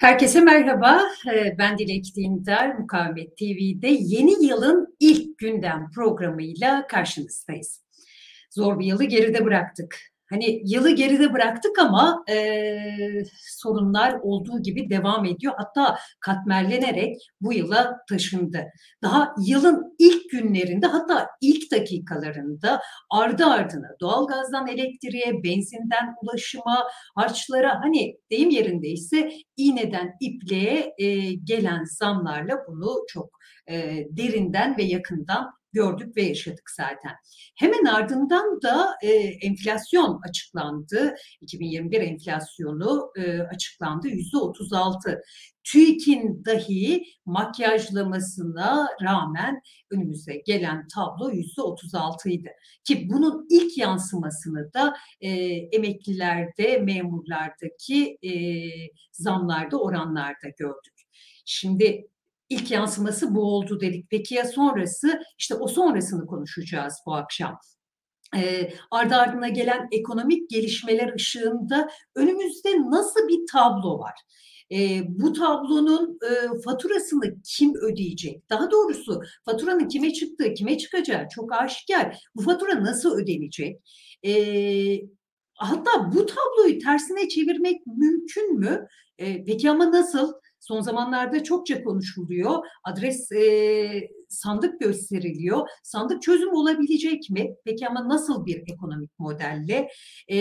Herkese merhaba. Ee, ben Dilek Dindar, Mukavemet TV'de yeni yılın ilk gündem programıyla karşınızdayız. Zor bir yılı geride bıraktık. Hani yılı geride bıraktık ama e, sorunlar olduğu gibi devam ediyor. Hatta katmerlenerek bu yıla taşındı. Daha yılın ilk günlerinde hatta ilk dakikalarında ardı ardına doğalgazdan elektriğe, benzinden ulaşıma, harçlara hani deyim yerindeyse iğneden ipliğe e, gelen zamlarla bunu çok e, derinden ve yakından gördük ve yaşadık zaten. Hemen ardından da e, enflasyon açıklandı. 2021 enflasyonu e, açıklandı. Yüzde 36. TÜİK'in dahi makyajlamasına rağmen önümüze gelen tablo yüzde 36 idi. Ki bunun ilk yansımasını da e, emeklilerde, memurlardaki e, zamlarda, oranlarda gördük. Şimdi ilk yansıması bu oldu dedik. Peki ya sonrası? İşte o sonrasını konuşacağız bu akşam. E, ardı ardına gelen ekonomik gelişmeler ışığında önümüzde nasıl bir tablo var? E, bu tablonun e, faturasını kim ödeyecek? Daha doğrusu faturanın kime çıktığı, kime çıkacağı çok aşikar. Bu fatura nasıl ödenecek? E, hatta bu tabloyu tersine çevirmek mümkün mü? E, peki ama nasıl? Son zamanlarda çokça konuşuluyor. Adres e, sandık gösteriliyor. Sandık çözüm olabilecek mi? Peki ama nasıl bir ekonomik modelle? E,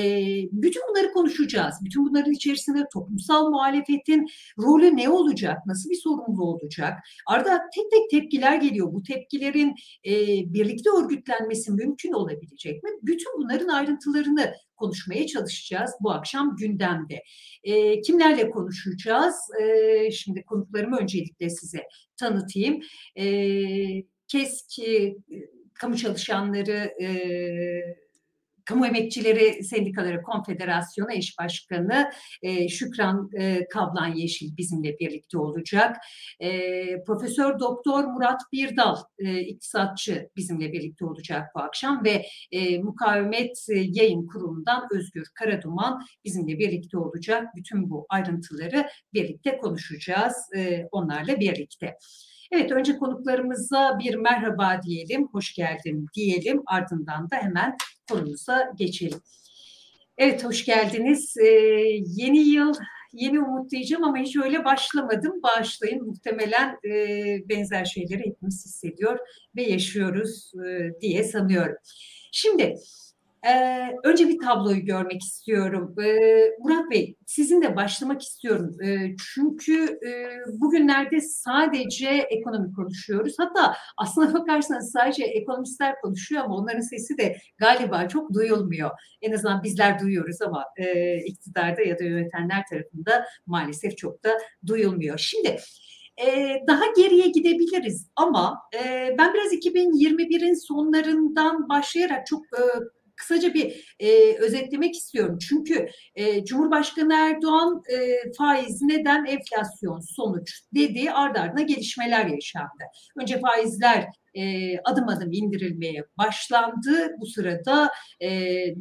bütün bunları konuşacağız. Bütün bunların içerisinde toplumsal muhalefetin rolü ne olacak? Nasıl bir sorumlu olacak? Arada tek tek tepkiler geliyor. Bu tepkilerin e, birlikte örgütlenmesi mümkün olabilecek mi? Bütün bunların ayrıntılarını konuşmaya çalışacağız bu akşam gündemde. E, kimlerle konuşacağız? E, şimdi konuklarımı öncelikle size tanıtayım. E, KESK e, Kamu Çalışanları e, Kamu Emekçileri Sendikaları Konfederasyonu eş başkanı e, Şükran e, Kavlan Yeşil bizimle birlikte olacak. E, Profesör Doktor Murat Birdal e, iktisatçı bizimle birlikte olacak bu akşam ve e, Mukavemet Yayın Kurulu'ndan Özgür Karaduman bizimle birlikte olacak. Bütün bu ayrıntıları birlikte konuşacağız e, onlarla birlikte. Evet önce konuklarımıza bir merhaba diyelim, hoş geldin diyelim. Ardından da hemen konumuza geçelim. Evet hoş geldiniz. Ee, yeni yıl yeni umut diyeceğim ama hiç öyle başlamadım. Bağışlayın muhtemelen e, benzer şeyleri hepimiz hissediyor ve yaşıyoruz e, diye sanıyorum. Şimdi ee, önce bir tabloyu görmek istiyorum. Ee, Murat Bey, sizinle başlamak istiyorum. Ee, çünkü e, bugünlerde sadece ekonomi konuşuyoruz. Hatta aslına bakarsanız sadece ekonomistler konuşuyor ama onların sesi de galiba çok duyulmuyor. En azından bizler duyuyoruz ama e, iktidarda ya da yönetenler tarafında maalesef çok da duyulmuyor. Şimdi ee, daha geriye gidebiliriz ama e, ben biraz 2021'in sonlarından başlayarak çok e, kısaca bir e, özetlemek istiyorum. Çünkü e, Cumhurbaşkanı Erdoğan e, faiz neden enflasyon sonuç dediği ardı ardına gelişmeler yaşandı. Önce faizler e, adım adım indirilmeye başlandı. Bu sırada e,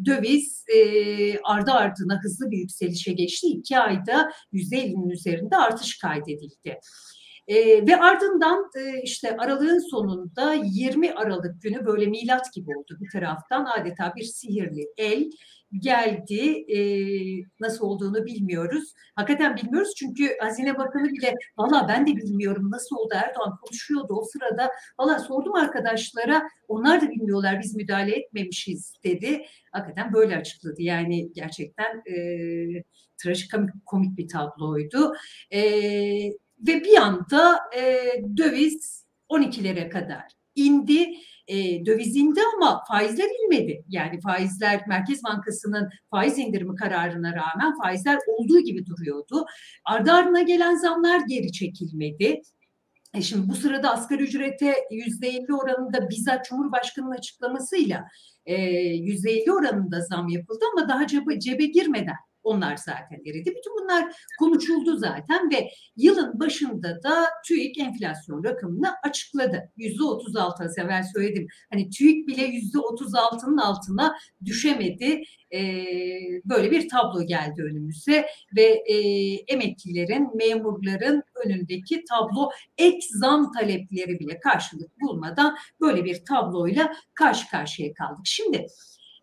döviz e, ardı ardına hızlı bir yükselişe geçti. İki ayda %50'nin üzerinde artış kaydedildi. E, ve ardından e, işte aralığın sonunda 20 Aralık günü böyle milat gibi oldu bir taraftan adeta bir sihirli el geldi. E, nasıl olduğunu bilmiyoruz. Hakikaten bilmiyoruz çünkü Hazine Bakanı bile valla ben de bilmiyorum nasıl oldu Erdoğan konuşuyordu o sırada. Valla sordum arkadaşlara onlar da bilmiyorlar biz müdahale etmemişiz dedi. Hakikaten böyle açıkladı. Yani gerçekten e, trajik komik bir tabloydu. E, ve bir anda e, döviz 12'lere kadar indi. E, döviz indi ama faizler inmedi. Yani faizler Merkez Bankası'nın faiz indirimi kararına rağmen faizler olduğu gibi duruyordu. Ardı ardına gelen zamlar geri çekilmedi. E şimdi bu sırada asgari ücrete yüzde elli oranında bizzat Cumhurbaşkanı'nın açıklamasıyla e, yüzde elli oranında zam yapıldı ama daha cebe, cebe girmeden onlar zaten eridi. Bütün bunlar konuşuldu zaten ve yılın başında da TÜİK enflasyon rakamını açıkladı. Yüzde 36 az evvel söyledim. Hani TÜİK bile yüzde 36'nın altına düşemedi. E, böyle bir tablo geldi önümüze ve e, emeklilerin, memurların önündeki tablo ek zam talepleri bile karşılık bulmadan böyle bir tabloyla karşı karşıya kaldık. Şimdi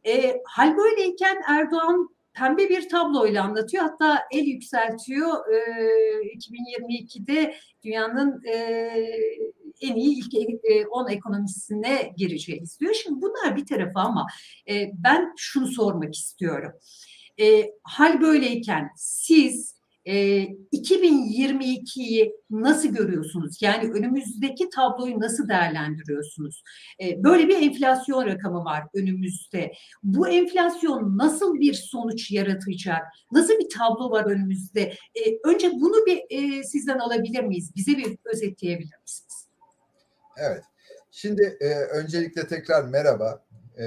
e, hal böyleyken Erdoğan pembe bir tabloyla anlatıyor. Hatta el yükseltiyor. E, 2022'de dünyanın e, en iyi ilk 10 e, ekonomisine gireceğiz diyor. Şimdi bunlar bir tarafa ama e, ben şunu sormak istiyorum. E, hal böyleyken siz e, 2022'yi nasıl görüyorsunuz? Yani önümüzdeki tabloyu nasıl değerlendiriyorsunuz? Böyle bir enflasyon rakamı var önümüzde. Bu enflasyon nasıl bir sonuç yaratacak? Nasıl bir tablo var önümüzde? Önce bunu bir sizden alabilir miyiz? Bize bir özetleyebilir misiniz? Evet. Şimdi öncelikle tekrar merhaba e,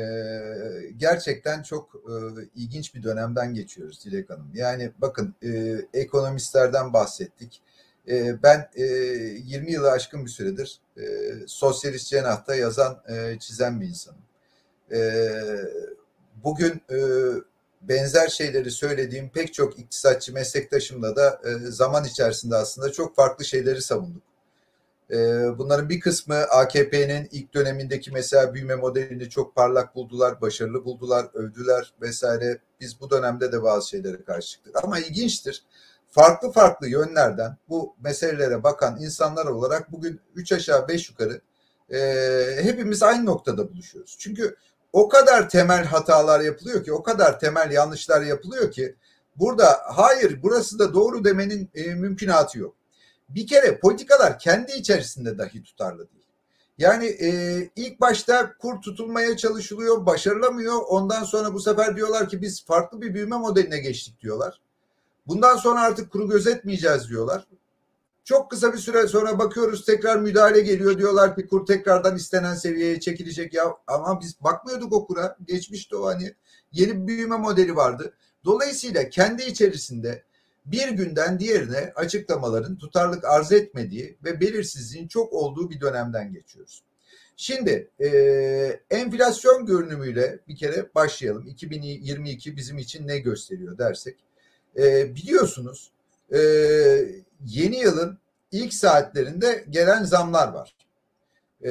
gerçekten çok e, ilginç bir dönemden geçiyoruz Dilek Hanım. Yani bakın e, ekonomistlerden bahsettik. E, ben e, 20 yılı aşkın bir süredir e, sosyalist cenahta yazan, e, çizen bir insanım. E, bugün e, benzer şeyleri söylediğim pek çok iktisatçı meslektaşımla da e, zaman içerisinde aslında çok farklı şeyleri savunduk. Ee, bunların bir kısmı AKP'nin ilk dönemindeki mesela büyüme modelini çok parlak buldular, başarılı buldular, övdüler vesaire. Biz bu dönemde de bazı şeylere karşı çıktık. Ama ilginçtir. Farklı farklı yönlerden bu meselelere bakan insanlar olarak bugün üç aşağı beş yukarı e, hepimiz aynı noktada buluşuyoruz. Çünkü o kadar temel hatalar yapılıyor ki, o kadar temel yanlışlar yapılıyor ki burada hayır burası da doğru demenin e, mümkünatı yok bir kere politikalar kendi içerisinde dahi tutarlı değil. Yani e, ilk başta kur tutulmaya çalışılıyor, başarılamıyor. Ondan sonra bu sefer diyorlar ki biz farklı bir büyüme modeline geçtik diyorlar. Bundan sonra artık kuru gözetmeyeceğiz diyorlar. Çok kısa bir süre sonra bakıyoruz tekrar müdahale geliyor diyorlar ki kur tekrardan istenen seviyeye çekilecek ya ama biz bakmıyorduk o kura geçmişti o hani yeni bir büyüme modeli vardı. Dolayısıyla kendi içerisinde bir günden diğerine açıklamaların tutarlık arz etmediği ve belirsizliğin çok olduğu bir dönemden geçiyoruz. Şimdi e, enflasyon görünümüyle bir kere başlayalım. 2022 bizim için ne gösteriyor dersek. E, biliyorsunuz e, yeni yılın ilk saatlerinde gelen zamlar var. E,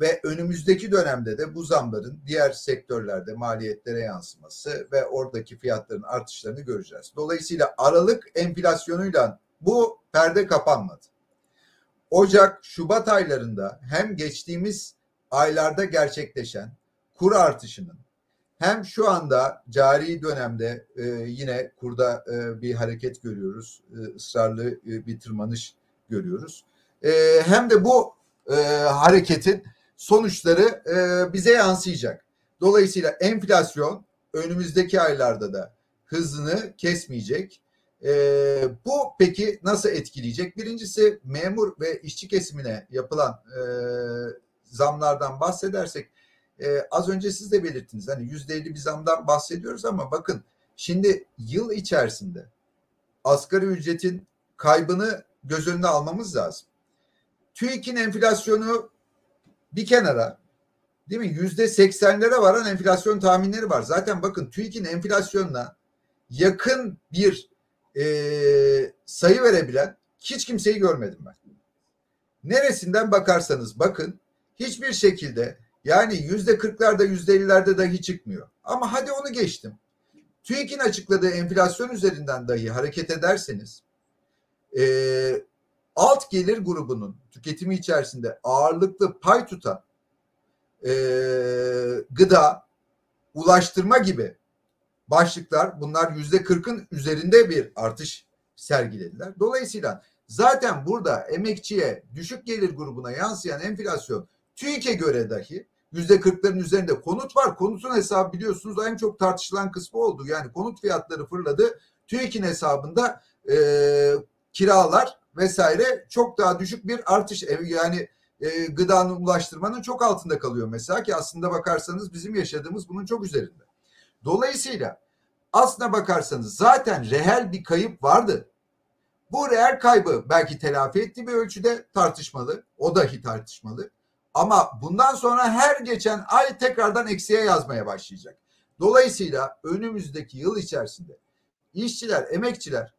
ve önümüzdeki dönemde de bu zamların diğer sektörlerde maliyetlere yansıması ve oradaki fiyatların artışlarını göreceğiz. Dolayısıyla Aralık enflasyonuyla bu perde kapanmadı. Ocak, Şubat aylarında hem geçtiğimiz aylarda gerçekleşen kur artışının hem şu anda cari dönemde e, yine kurda e, bir hareket görüyoruz, e, ısrarlı e, bir tırmanış görüyoruz. E, hem de bu e, hareketin sonuçları e, bize yansıyacak. Dolayısıyla enflasyon önümüzdeki aylarda da hızını kesmeyecek. E, bu peki nasıl etkileyecek? Birincisi memur ve işçi kesimine yapılan e, zamlardan bahsedersek e, az önce siz de belirttiniz. Hani yüzde elli bir zamdan bahsediyoruz ama bakın şimdi yıl içerisinde asgari ücretin kaybını göz önüne almamız lazım. TÜİK'in enflasyonu bir kenara değil mi? Yüzde seksenlere varan enflasyon tahminleri var. Zaten bakın TÜİK'in enflasyonuna yakın bir e, sayı verebilen hiç kimseyi görmedim ben. Neresinden bakarsanız bakın hiçbir şekilde yani yüzde kırklarda yüzde ellilerde dahi çıkmıyor. Ama hadi onu geçtim. TÜİK'in açıkladığı enflasyon üzerinden dahi hareket ederseniz e, alt gelir grubunun tüketimi içerisinde ağırlıklı pay tutan e, gıda, ulaştırma gibi başlıklar bunlar yüzde kırkın üzerinde bir artış sergilediler. Dolayısıyla zaten burada emekçiye düşük gelir grubuna yansıyan enflasyon TÜİK'e göre dahi yüzde kırkların üzerinde konut var. Konutun hesabı biliyorsunuz en çok tartışılan kısmı oldu. Yani konut fiyatları fırladı. TÜİK'in hesabında e, kiralar vesaire çok daha düşük bir artış yani e, gıdanın ulaştırmanın çok altında kalıyor mesela ki aslında bakarsanız bizim yaşadığımız bunun çok üzerinde. Dolayısıyla aslına bakarsanız zaten reel bir kayıp vardı. Bu reel kaybı belki telafi ettiği bir ölçüde tartışmalı. O dahi tartışmalı. Ama bundan sonra her geçen ay tekrardan eksiye yazmaya başlayacak. Dolayısıyla önümüzdeki yıl içerisinde işçiler, emekçiler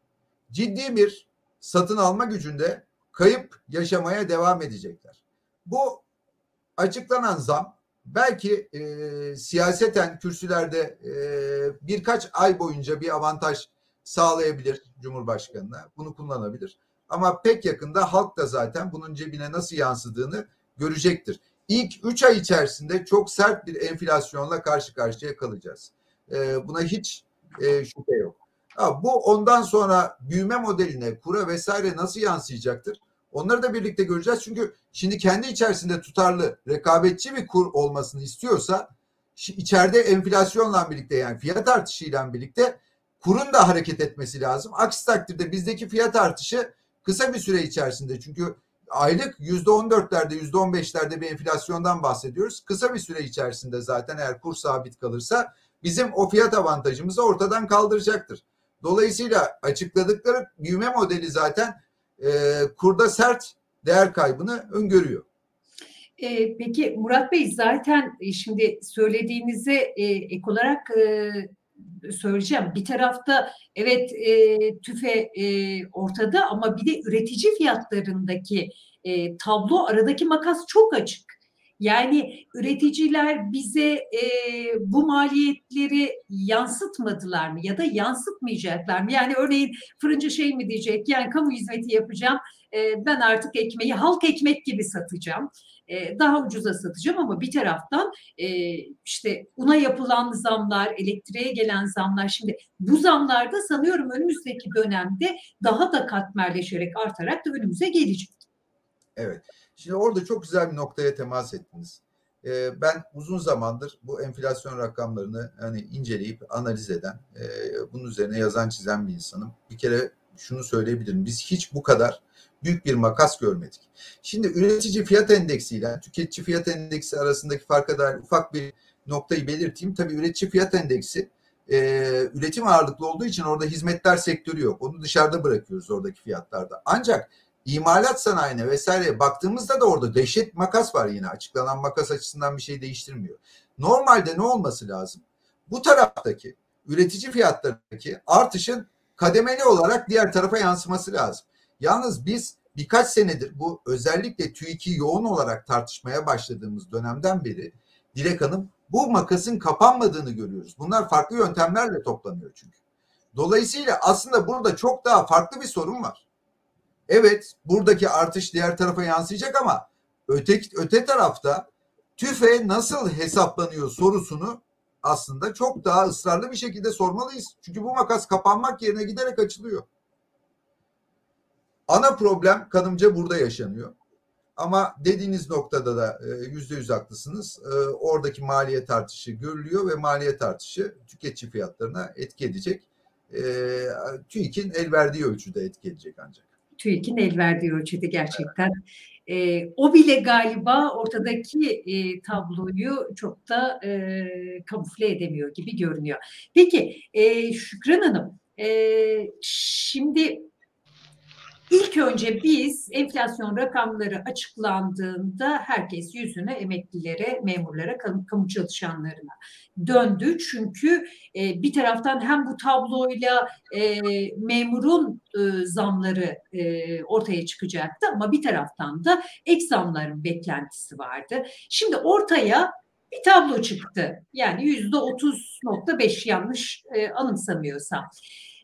ciddi bir satın alma gücünde kayıp yaşamaya devam edecekler. Bu açıklanan zam belki e, siyaseten kürsülerde e, birkaç ay boyunca bir avantaj sağlayabilir Cumhurbaşkanı'na. Bunu kullanabilir. Ama pek yakında halk da zaten bunun cebine nasıl yansıdığını görecektir. İlk 3 ay içerisinde çok sert bir enflasyonla karşı karşıya kalacağız. E, buna hiç e, şüphe yok. Ha, bu ondan sonra büyüme modeline, kura vesaire nasıl yansıyacaktır? Onları da birlikte göreceğiz. Çünkü şimdi kendi içerisinde tutarlı, rekabetçi bir kur olmasını istiyorsa içeride enflasyonla birlikte yani fiyat artışıyla birlikte kurun da hareket etmesi lazım. Aksi takdirde bizdeki fiyat artışı kısa bir süre içerisinde çünkü aylık yüzde on dörtlerde yüzde on beşlerde bir enflasyondan bahsediyoruz. Kısa bir süre içerisinde zaten eğer kur sabit kalırsa bizim o fiyat avantajımızı ortadan kaldıracaktır. Dolayısıyla açıkladıkları büyüme modeli zaten e, kurda sert değer kaybını öngörüyor. E, peki Murat Bey zaten e, şimdi söylediğinize e, ek olarak e, söyleyeceğim. Bir tarafta evet e, tüfe e, ortada ama bir de üretici fiyatlarındaki e, tablo aradaki makas çok açık. Yani üreticiler bize e, bu maliyetleri yansıtmadılar mı ya da yansıtmayacaklar mı? Yani örneğin fırıncı şey mi diyecek yani kamu hizmeti yapacağım e, ben artık ekmeği halk ekmek gibi satacağım e, daha ucuza satacağım ama bir taraftan e, işte una yapılan zamlar, elektriğe gelen zamlar şimdi bu zamlar da sanıyorum önümüzdeki dönemde daha da katmerleşerek artarak da önümüze gelecek. Evet. Şimdi orada çok güzel bir noktaya temas ettiniz. Ee, ben uzun zamandır bu enflasyon rakamlarını hani inceleyip analiz eden, e, bunun üzerine yazan çizen bir insanım. Bir kere şunu söyleyebilirim. Biz hiç bu kadar büyük bir makas görmedik. Şimdi üretici fiyat endeksiyle tüketici fiyat endeksi arasındaki farka dair ufak bir noktayı belirteyim. Tabii üretici fiyat endeksi e, üretim ağırlıklı olduğu için orada hizmetler sektörü yok. Onu dışarıda bırakıyoruz oradaki fiyatlarda. Ancak imalat sanayine vesaire baktığımızda da orada dehşet makas var yine. Açıklanan makas açısından bir şey değiştirmiyor. Normalde ne olması lazım? Bu taraftaki üretici fiyatlarındaki artışın kademeli olarak diğer tarafa yansıması lazım. Yalnız biz birkaç senedir bu özellikle TÜİK'i yoğun olarak tartışmaya başladığımız dönemden beri Dilek Hanım bu makasın kapanmadığını görüyoruz. Bunlar farklı yöntemlerle toplanıyor çünkü. Dolayısıyla aslında burada çok daha farklı bir sorun var. Evet buradaki artış diğer tarafa yansıyacak ama öte, öte tarafta tüfe nasıl hesaplanıyor sorusunu aslında çok daha ısrarlı bir şekilde sormalıyız. Çünkü bu makas kapanmak yerine giderek açılıyor. Ana problem kanımca burada yaşanıyor. Ama dediğiniz noktada da e, yüzde yüz haklısınız. E, oradaki maliyet artışı görülüyor ve maliyet artışı tüketici fiyatlarına etki edecek. E, TÜİK'in el verdiği ölçüde etki edecek ancak. TÜİK'in el verdiği ölçüde gerçekten. E, o bile galiba ortadaki e, tabloyu çok da e, kamufle edemiyor gibi görünüyor. Peki e, Şükran Hanım, e, şimdi İlk önce biz enflasyon rakamları açıklandığında herkes yüzüne emeklilere, memurlara, kamu çalışanlarına döndü. Çünkü e, bir taraftan hem bu tabloyla e, memurun e, zamları ortaya çıkacaktı ama bir taraftan da ek zamların beklentisi vardı. Şimdi ortaya bir tablo çıktı. Yani yüzde otuz nokta beş yanlış e, anımsamıyorsam.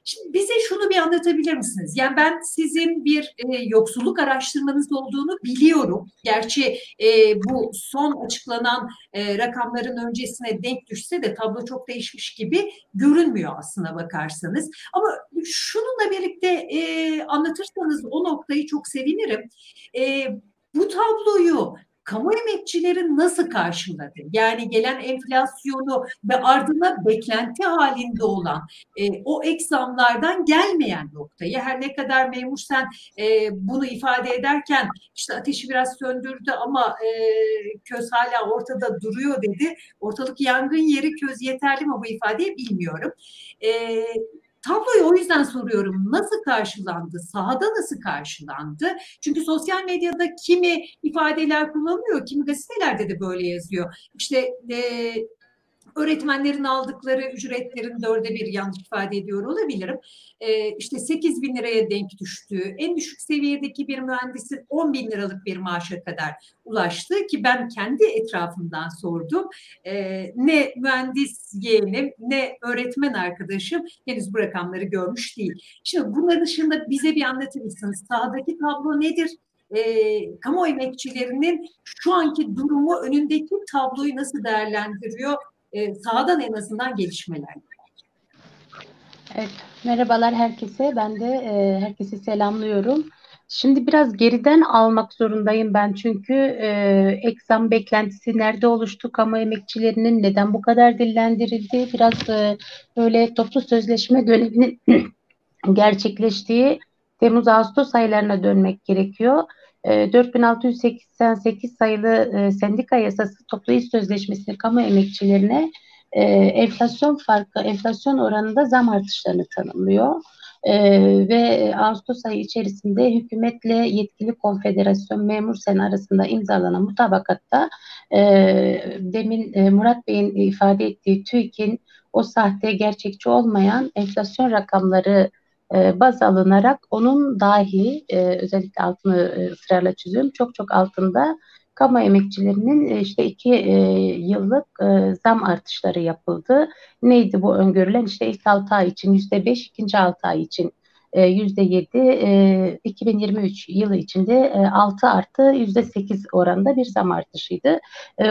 Şimdi bize şunu bir anlatabilir misiniz? Yani ben sizin bir e, yoksulluk araştırmanız olduğunu biliyorum. Gerçi e, bu son açıklanan e, rakamların öncesine denk düşse de tablo çok değişmiş gibi görünmüyor aslına bakarsanız. Ama şununla birlikte e, anlatırsanız o noktayı çok sevinirim. E, bu tabloyu kamu emekçileri nasıl karşıladı? Yani gelen enflasyonu ve ardına beklenti halinde olan e, o ek zamlardan gelmeyen noktayı her ne kadar memur sen e, bunu ifade ederken işte ateşi biraz söndürdü ama e, köz hala ortada duruyor dedi. Ortalık yangın yeri köz yeterli mi bu ifadeyi bilmiyorum. E, Tabloyu o yüzden soruyorum. Nasıl karşılandı? Sahada nasıl karşılandı? Çünkü sosyal medyada kimi ifadeler kullanılıyor, kimi gazetelerde de böyle yazıyor. İşte e, öğretmenlerin aldıkları ücretlerin dörde bir yanlış ifade ediyor olabilirim. Ee, işte 8 bin liraya denk düştüğü, en düşük seviyedeki bir mühendisin 10 bin liralık bir maaşa kadar ulaştı ki ben kendi etrafımdan sordum. Ee, ne mühendis yeğenim ne öğretmen arkadaşım henüz bu rakamları görmüş değil. Şimdi bunların dışında bize bir anlatır mısınız? Sahadaki tablo nedir? e, kamu emekçilerinin şu anki durumu önündeki tabloyu nasıl değerlendiriyor? E, sahadan en azından gelişmeler. Evet, merhabalar herkese. Ben de e, herkesi selamlıyorum. Şimdi biraz geriden almak zorundayım ben çünkü e, eksam beklentisi nerede oluştu, kamu emekçilerinin neden bu kadar dillendirildi, biraz e, böyle toplu sözleşme görevinin gerçekleştiği Temmuz-Ağustos aylarına dönmek gerekiyor. 4688 sayılı e, sendika yasası toplu iş sözleşmesini kamu emekçilerine e, enflasyon farkı, enflasyon oranında zam artışlarını tanımlıyor. Ee, ve Ağustos ayı içerisinde hükümetle yetkili konfederasyon memur sen arasında imzalanan mutabakatta e, demin e, Murat Bey'in ifade ettiği TÜİK'in o sahte gerçekçi olmayan enflasyon rakamları e, baz alınarak onun dahi e, özellikle altını e, ısrarla çiziyorum çok çok altında kamu emekçilerinin e, işte iki yıllık zam artışları yapıldı. Neydi bu öngörülen? İşte ilk 6 ay için yüzde beş, ikinci 6 ay için yüzde yedi, e, 2023 yılı içinde 6 artı yüzde sekiz oranında bir zam artışıydı.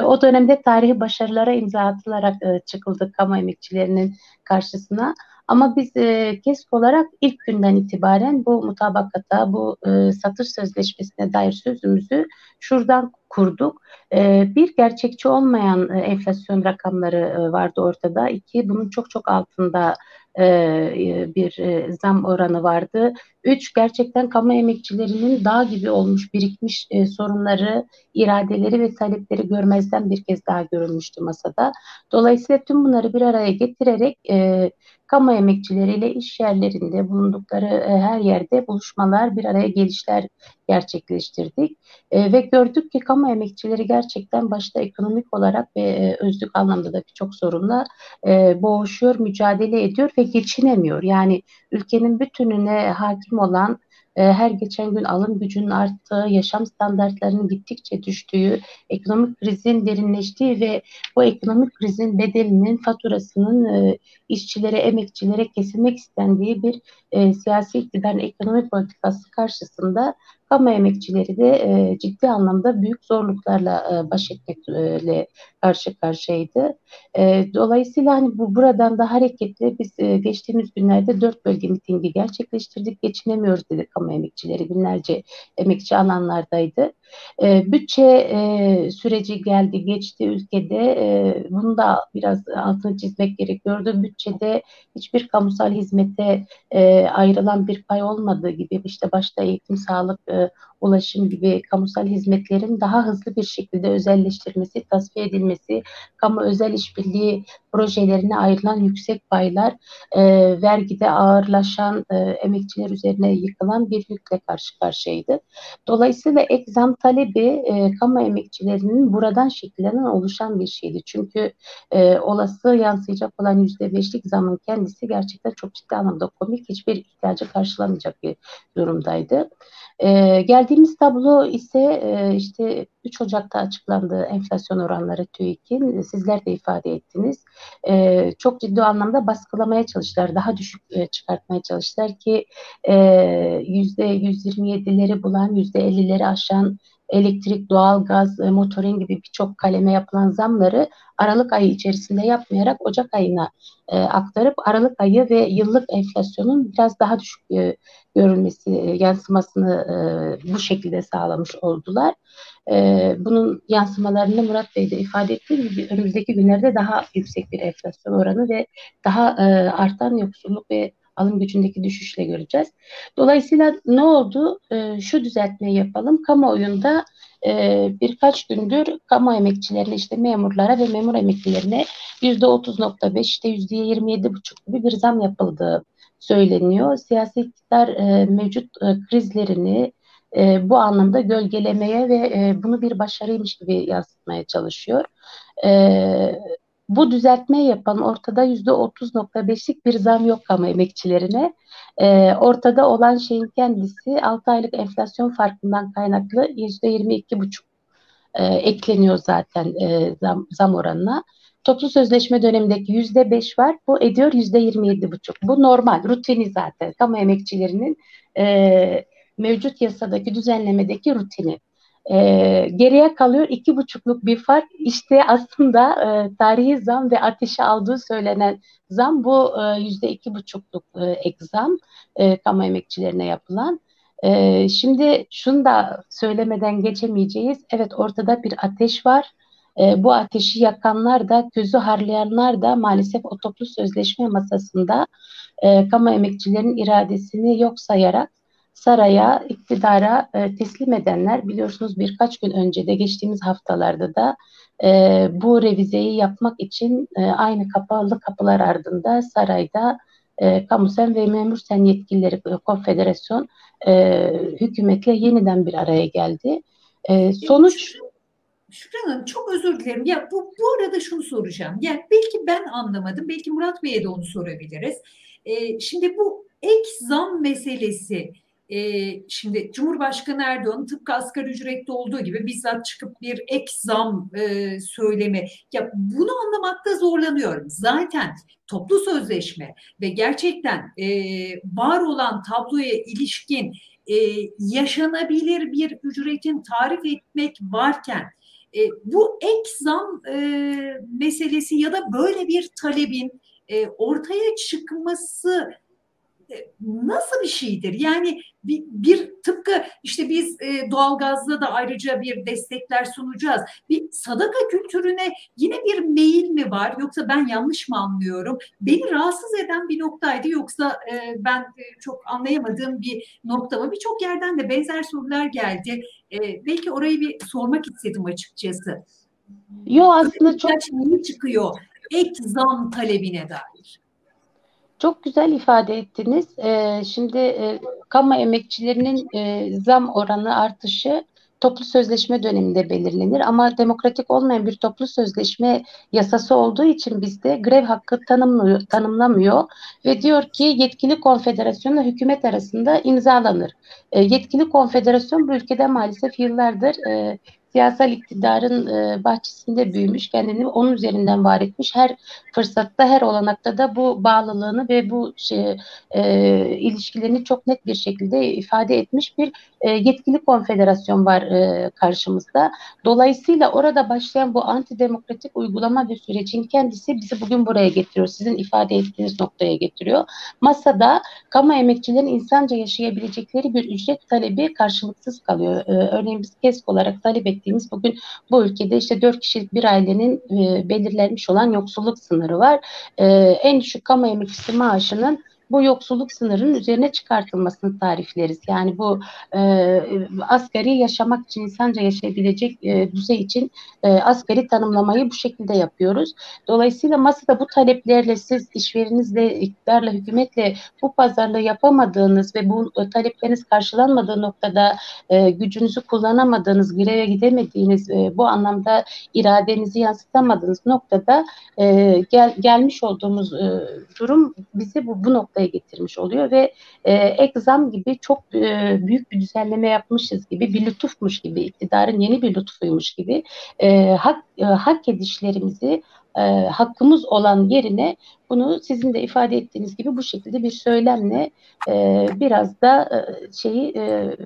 O dönemde tarihi başarılara imza atılarak çıkıldı kamu emekçilerinin karşısına. Ama biz e, KESK olarak ilk günden itibaren bu mutabakata, bu e, satış sözleşmesine dair sözümüzü şuradan kurduk. E, bir gerçekçi olmayan e, enflasyon rakamları e, vardı ortada. İki, bunun çok çok altında e, e, bir e, zam oranı vardı. Üç, gerçekten kamu emekçilerinin dağ gibi olmuş, birikmiş sorunları, iradeleri ve talepleri görmezden bir kez daha görülmüştü masada. Dolayısıyla tüm bunları bir araya getirerek kamu emekçileriyle iş yerlerinde bulundukları her yerde buluşmalar, bir araya gelişler gerçekleştirdik. ve gördük ki kamu emekçileri gerçekten başta ekonomik olarak ve özlük anlamda da birçok sorunla boğuşuyor, mücadele ediyor ve geçinemiyor. Yani ülkenin bütününe hakim olan e, her geçen gün alım gücünün arttığı, yaşam standartlarının gittikçe düştüğü, ekonomik krizin derinleştiği ve bu ekonomik krizin bedelinin, faturasının e, işçilere, emekçilere kesilmek istendiği bir e, siyasi iktidarın ekonomik politikası karşısında kamu emekçileri de e, ciddi anlamda büyük zorluklarla e, baş etmekle karşı karşıyaydı. E, dolayısıyla hani bu buradan da hareketle biz e, geçtiğimiz günlerde dört bölge mitingi gerçekleştirdik. Geçinemiyoruz dedi kamu emekçileri. Binlerce emekçi alanlardaydı. E, bütçe e, süreci geldi, geçti ülkede. E, bunu da biraz altını çizmek gerekiyordu. Bütçede hiçbir kamusal hizmete e, ayrılan bir pay olmadığı gibi işte başta eğitim, sağlık, e, ulaşım gibi kamusal hizmetlerin daha hızlı bir şekilde özelleştirmesi, tasfiye edilmesi, kamu özel işbirliği projelerine ayrılan yüksek paylar, e, vergide ağırlaşan e, emekçiler üzerine yıkılan bir yükle karşı karşıyaydı. Dolayısıyla ek zam talebi e, kamu emekçilerinin buradan şekillenen oluşan bir şeydi. Çünkü e, olası yansıyacak olan yüzde beşlik zamın kendisi gerçekten çok ciddi anlamda komik, hiçbir ihtiyacı karşılamayacak bir durumdaydı. E, geldiğimiz tablo ise e, işte 3 Ocak'ta açıklandı enflasyon oranları TÜİK'in. Sizler de ifade ettiniz. E, çok ciddi anlamda baskılamaya çalıştılar. Daha düşük e, çıkartmaya çalıştılar ki e, %127'leri bulan, %50'leri aşan elektrik, doğalgaz, e, motorin gibi birçok kaleme yapılan zamları Aralık ayı içerisinde yapmayarak Ocak ayına e, aktarıp Aralık ayı ve yıllık enflasyonun biraz daha düşük e, görülmesi, e, yansımasını e, bu şekilde sağlamış oldular. E, bunun yansımalarını Murat Bey de ifade ettiği gibi önümüzdeki günlerde daha yüksek bir enflasyon oranı ve daha e, artan yoksulluk ve alım gücündeki düşüşle göreceğiz. Dolayısıyla ne oldu? E, şu düzeltmeyi yapalım. Kamuoyunda e, birkaç gündür kamu emekçilerine işte memurlara ve memur emeklilerine yüzde 30.5 işte yüzde 27.5 gibi bir zam yapıldığı söyleniyor. Siyasi iktidar e, mevcut e, krizlerini e, bu anlamda gölgelemeye ve e, bunu bir başarıymış gibi yansıtmaya çalışıyor. E, bu düzeltmeyi yapan ortada yüzde 30.5'lik bir zam yok kamu emekçilerine. E, ortada olan şeyin kendisi 6 aylık enflasyon farkından kaynaklı yüzde 22,5 e, ekleniyor zaten e, zam, zam oranına. Toplu sözleşme dönemindeki yüzde beş var. Bu ediyor yüzde yirmi yedi buçuk. Bu normal, rutini zaten. Kamu emekçilerinin e, mevcut yasadaki düzenlemedeki rutini. E, geriye kalıyor iki buçukluk bir fark. İşte aslında e, tarihi zam ve ateşe aldığı söylenen zam bu e, yüzde iki buçukluk e, ek zam e, kamu emekçilerine yapılan. E, şimdi şunu da söylemeden geçemeyeceğiz. Evet ortada bir ateş var. E, bu ateşi yakanlar da, közü harlayanlar da maalesef o toplu sözleşme masasında e, kamu emekçilerin iradesini yok sayarak saraya, iktidara e, teslim edenler biliyorsunuz birkaç gün önce de geçtiğimiz haftalarda da e, bu revizeyi yapmak için e, aynı kapalı kapılar ardında sarayda e, kamusal ve memursen yetkilileri e, konfederasyon e, hükümetle yeniden bir araya geldi. E, sonuç Şükran Hanım çok özür dilerim. Ya bu, bu arada şunu soracağım. Yani belki ben anlamadım. Belki Murat Bey'e de onu sorabiliriz. Ee, şimdi bu ek zam meselesi e, şimdi Cumhurbaşkanı Erdoğan tıpkı asgari ücretli olduğu gibi bizzat çıkıp bir ek zam e, söylemi. Ya bunu anlamakta zorlanıyorum. Zaten toplu sözleşme ve gerçekten e, var olan tabloya ilişkin e, yaşanabilir bir ücretin tarif etmek varken e, bu ek zam e, meselesi ya da böyle bir talebin e, ortaya çıkması nasıl bir şeydir? Yani bir, bir tıpkı işte biz e, doğalgazda da ayrıca bir destekler sunacağız. Bir sadaka kültürüne yine bir meyil mi var yoksa ben yanlış mı anlıyorum? Beni rahatsız eden bir noktaydı yoksa e, ben e, çok anlayamadığım bir nokta mı? Birçok yerden de benzer sorular geldi. E, belki orayı bir sormak istedim açıkçası. Yo aslında çok çıkıyor ek zam talebine dair. Çok güzel ifade ettiniz. Ee, şimdi e, kamu emekçilerinin e, zam oranı artışı toplu sözleşme döneminde belirlenir ama demokratik olmayan bir toplu sözleşme yasası olduğu için bizde grev hakkı tanımlıyor, tanımlamıyor ve diyor ki yetkili konfederasyonla hükümet arasında imzalanır. E, yetkili konfederasyon bu ülkede maalesef yıllardır e, siyasal iktidarın e, bahçesinde büyümüş, kendini onun üzerinden var etmiş. Her fırsatta, her olanakta da bu bağlılığını ve bu şey, e, ilişkilerini çok net bir şekilde ifade etmiş bir e, yetkili konfederasyon var e, karşımızda. Dolayısıyla orada başlayan bu antidemokratik uygulama ve sürecin kendisi bizi bugün buraya getiriyor. Sizin ifade ettiğiniz noktaya getiriyor. Masada kamu emekçilerin insanca yaşayabilecekleri bir ücret talebi karşılıksız kalıyor. E, örneğin biz KESK olarak talep ettiğimiz bugün bu ülkede işte dört kişilik bir ailenin e, belirlenmiş olan yoksulluk sınırı var. E, en düşük kamu emekçisi maaşının bu yoksulluk sınırının üzerine çıkartılmasını tarifleriz. Yani bu e, asgari yaşamak için insanca yaşayabilecek e, düzey için e, asgari tanımlamayı bu şekilde yapıyoruz. Dolayısıyla masada bu taleplerle siz işverenizle, iktidarla, hükümetle bu pazarlığı yapamadığınız ve bu talepleriniz karşılanmadığı noktada e, gücünüzü kullanamadığınız, greve gidemediğiniz, e, bu anlamda iradenizi yansıtamadığınız noktada e, gel, gelmiş olduğumuz e, durum bizi bu, bu noktaya getirmiş oluyor ve e, ek zam gibi çok e, büyük bir düzenleme yapmışız gibi bir lütufmuş gibi iktidarın yeni bir lütfuymuş gibi e, hak e, hak edişlerimizi e, hakkımız olan yerine bunu sizin de ifade ettiğiniz gibi bu şekilde bir söylemle e, biraz da e, şeyi e,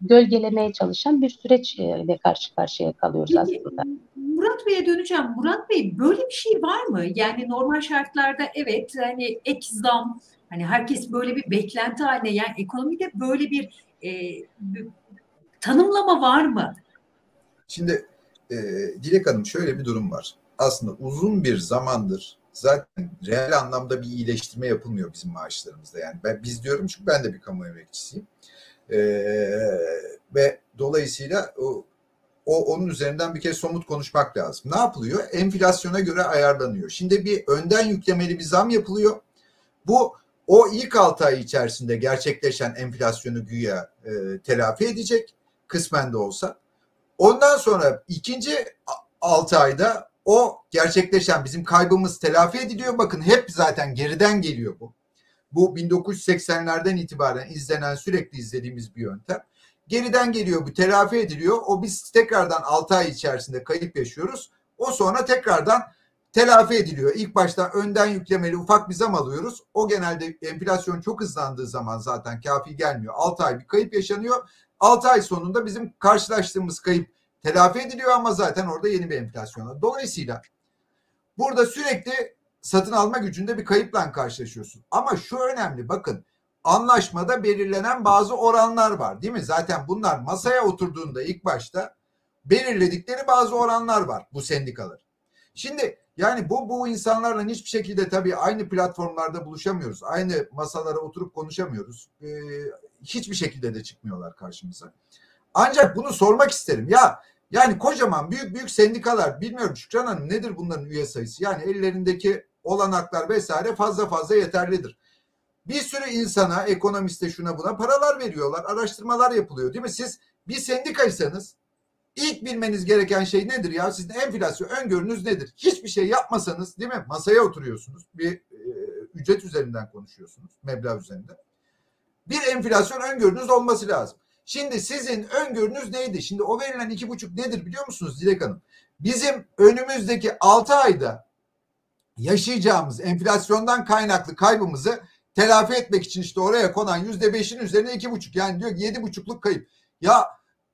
gölgelemeye çalışan bir süreçle karşı karşıya kalıyoruz aslında. Murat Bey'e döneceğim. Murat Bey böyle bir şey var mı? Yani normal şartlarda evet hani ek zam hani herkes böyle bir beklenti haline yani ekonomide böyle bir, e, bir tanımlama var mı? Şimdi e, Dilek Hanım şöyle bir durum var. Aslında uzun bir zamandır zaten reel anlamda bir iyileştirme yapılmıyor bizim maaşlarımızda. Yani ben biz diyorum çünkü ben de bir kamu emekçisiyim. Ee, ve dolayısıyla o, o onun üzerinden bir kez somut konuşmak lazım. Ne yapılıyor? Enflasyona göre ayarlanıyor. Şimdi bir önden yüklemeli bir zam yapılıyor. Bu o ilk 6 ay içerisinde gerçekleşen enflasyonu güya e, telafi edecek kısmen de olsa. Ondan sonra ikinci 6 ayda o gerçekleşen bizim kaybımız telafi ediliyor. Bakın hep zaten geriden geliyor bu. Bu 1980'lerden itibaren izlenen sürekli izlediğimiz bir yöntem. Geriden geliyor bu telafi ediliyor. O biz tekrardan 6 ay içerisinde kayıp yaşıyoruz. O sonra tekrardan telafi ediliyor. İlk başta önden yüklemeli ufak bir zam alıyoruz. O genelde enflasyon çok hızlandığı zaman zaten kafi gelmiyor. 6 ay bir kayıp yaşanıyor. 6 ay sonunda bizim karşılaştığımız kayıp telafi ediliyor ama zaten orada yeni bir enflasyon. Dolayısıyla burada sürekli satın alma gücünde bir kayıpla karşılaşıyorsun. Ama şu önemli bakın anlaşmada belirlenen bazı oranlar var değil mi? Zaten bunlar masaya oturduğunda ilk başta belirledikleri bazı oranlar var bu sendikalar. Şimdi yani bu bu insanlarla hiçbir şekilde tabii aynı platformlarda buluşamıyoruz. Aynı masalara oturup konuşamıyoruz. Ee, hiçbir şekilde de çıkmıyorlar karşımıza. Ancak bunu sormak isterim. Ya yani kocaman büyük büyük sendikalar bilmiyorum Şükran Hanım nedir bunların üye sayısı? Yani ellerindeki olanaklar vesaire fazla fazla yeterlidir. Bir sürü insana, ekonomiste şuna buna paralar veriyorlar. Araştırmalar yapılıyor değil mi? Siz bir sendikaysanız ilk bilmeniz gereken şey nedir ya? Sizin enflasyon öngörünüz nedir? Hiçbir şey yapmasanız değil mi? Masaya oturuyorsunuz. Bir e, ücret üzerinden konuşuyorsunuz. Meblağ üzerinden. Bir enflasyon öngörünüz olması lazım. Şimdi sizin öngörünüz neydi? Şimdi o verilen iki buçuk nedir biliyor musunuz Dilek Hanım? Bizim önümüzdeki altı ayda yaşayacağımız enflasyondan kaynaklı kaybımızı telafi etmek için işte oraya konan yüzde beşin üzerine iki buçuk yani diyor ki yedi buçukluk kayıp. Ya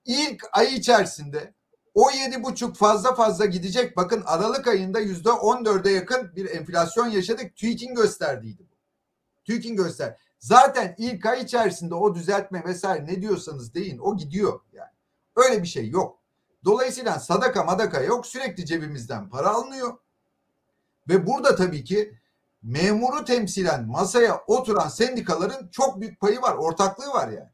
ilk ay içerisinde o yedi buçuk fazla fazla gidecek. Bakın Aralık ayında yüzde on dörde yakın bir enflasyon yaşadık. TÜİK'in gösterdiydi bu. TÜİK'in göster. Zaten ilk ay içerisinde o düzeltme vesaire ne diyorsanız deyin o gidiyor yani. Öyle bir şey yok. Dolayısıyla sadaka madaka yok sürekli cebimizden para alınıyor. Ve burada tabii ki memuru temsilen masaya oturan sendikaların çok büyük payı var, ortaklığı var yani.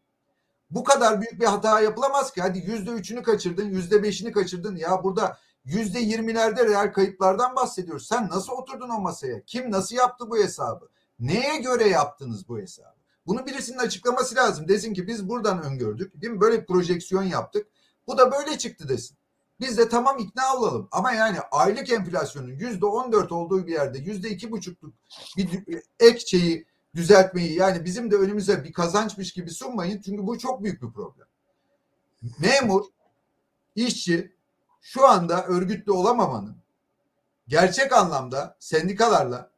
Bu kadar büyük bir hata yapılamaz ki. Hadi yüzde üçünü kaçırdın, yüzde beşini kaçırdın. Ya burada yüzde yirmilerde reel kayıplardan bahsediyoruz. Sen nasıl oturdun o masaya? Kim nasıl yaptı bu hesabı? Neye göre yaptınız bu hesabı? Bunu birisinin açıklaması lazım. Desin ki biz buradan öngördük. Değil mi? Böyle bir projeksiyon yaptık. Bu da böyle çıktı desin. Biz de tamam ikna olalım. Ama yani aylık enflasyonun yüzde on dört olduğu bir yerde yüzde iki buçukluk bir ek şeyi düzeltmeyi yani bizim de önümüze bir kazançmış gibi sunmayın. Çünkü bu çok büyük bir problem. Memur, işçi şu anda örgütlü olamamanın gerçek anlamda sendikalarla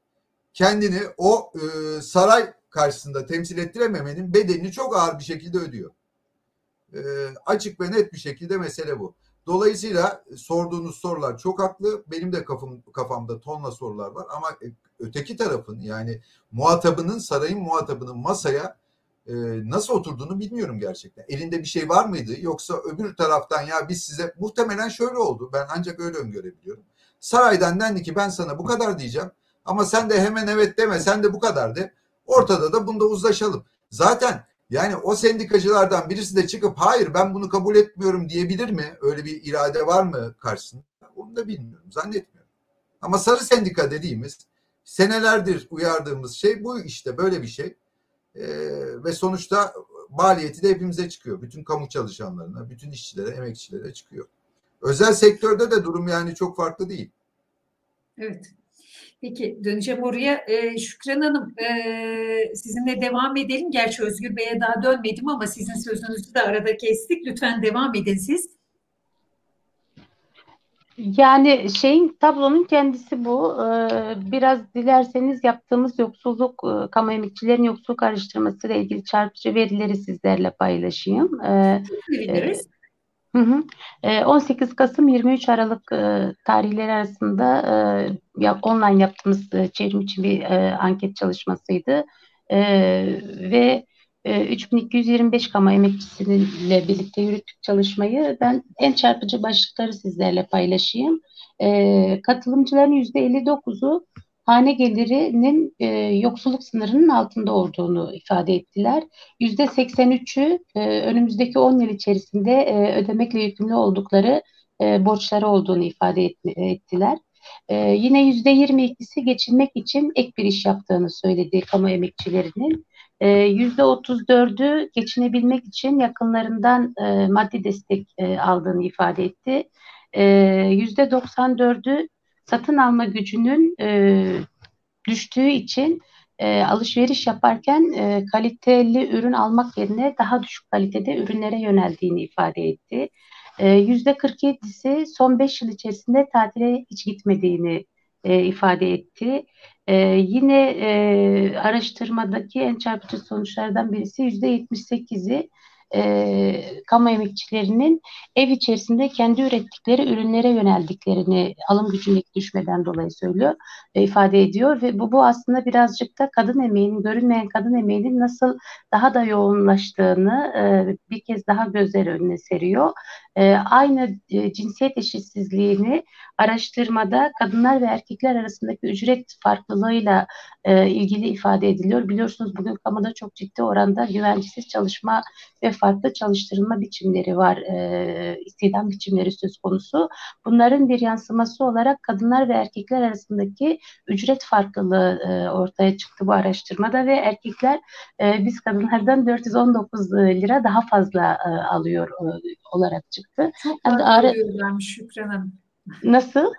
kendini o e, saray karşısında temsil ettirememenin bedelini çok ağır bir şekilde ödüyor. E, açık ve net bir şekilde mesele bu. Dolayısıyla sorduğunuz sorular çok haklı. Benim de kafam, kafamda tonla sorular var ama e, öteki tarafın yani muhatabının sarayın muhatabının masaya e, nasıl oturduğunu bilmiyorum gerçekten. Elinde bir şey var mıydı yoksa öbür taraftan ya biz size muhtemelen şöyle oldu. Ben ancak öyle öngörebiliyorum. Saraydan dendi ki ben sana bu kadar diyeceğim. Ama sen de hemen evet deme sen de bu kadar de. Ortada da bunda uzlaşalım. Zaten yani o sendikacılardan birisi de çıkıp hayır ben bunu kabul etmiyorum diyebilir mi? Öyle bir irade var mı karşısında? Onu da bilmiyorum. Zannetmiyorum. Ama sarı sendika dediğimiz senelerdir uyardığımız şey bu işte böyle bir şey. Ee, ve sonuçta maliyeti de hepimize çıkıyor. Bütün kamu çalışanlarına, bütün işçilere, emekçilere çıkıyor. Özel sektörde de durum yani çok farklı değil. Evet. Peki döneceğim oraya. Ee, Şükran Hanım e, sizinle devam edelim. Gerçi Özgür Bey'e daha dönmedim ama sizin sözünüzü de arada kestik. Lütfen devam edin siz. Yani şeyin tablonun kendisi bu. Ee, biraz dilerseniz yaptığımız yoksulluk, e, kamu emekçilerin yoksulluk araştırması ile ilgili çarpıcı verileri sizlerle paylaşayım. Ee, Biliriz. Hı hı. 18 Kasım 23 Aralık tarihleri arasında online yaptığımız çevrim içi bir anket çalışmasıydı. Ve 3225 kamu emekçisiyle birlikte yürüttük çalışmayı. Ben en çarpıcı başlıkları sizlerle paylaşayım. Katılımcıların %59'u hane gelirinin e, yoksulluk sınırının altında olduğunu ifade ettiler. Yüzde 83'ü e, önümüzdeki 10 yıl içerisinde e, ödemekle yükümlü oldukları e, borçları olduğunu ifade et, ettiler. E, yine yüzde 22'si geçinmek için ek bir iş yaptığını söyledi kamu emekçilerinin. E, yüzde 34'ü geçinebilmek için yakınlarından e, maddi destek e, aldığını ifade etti. E, yüzde 94'ü satın alma gücünün e, düştüğü için e, alışveriş yaparken e, kaliteli ürün almak yerine daha düşük kalitede ürünlere yöneldiğini ifade etti. E, yüzde 47'si son 5 yıl içerisinde tatile hiç gitmediğini e, ifade etti. E, yine e, araştırmadaki en çarpıcı sonuçlardan birisi yüzde 78'i e, kamu emekçilerinin ev içerisinde kendi ürettikleri ürünlere yöneldiklerini alım gücündeki düşmeden dolayı söylüyor, e, ifade ediyor ve bu, bu aslında birazcık da kadın emeğinin, görünmeyen kadın emeğinin nasıl daha da yoğunlaştığını e, bir kez daha gözler önüne seriyor. E, aynı e, cinsiyet eşitsizliğini araştırmada kadınlar ve erkekler arasındaki ücret farklılığıyla e, ilgili ifade ediliyor. Biliyorsunuz bugün kamuda çok ciddi oranda güvencesiz çalışma ve farklı çalıştırılma biçimleri var, e, istihdam biçimleri söz konusu. Bunların bir yansıması olarak kadınlar ve erkekler arasındaki ücret farklılığı e, ortaya çıktı bu araştırmada ve erkekler biz kadınlardan 419 lira daha fazla alıyor olarak çıktı. Çok fazla yani, alıyorlarmış Şükran Hanım. Nasıl?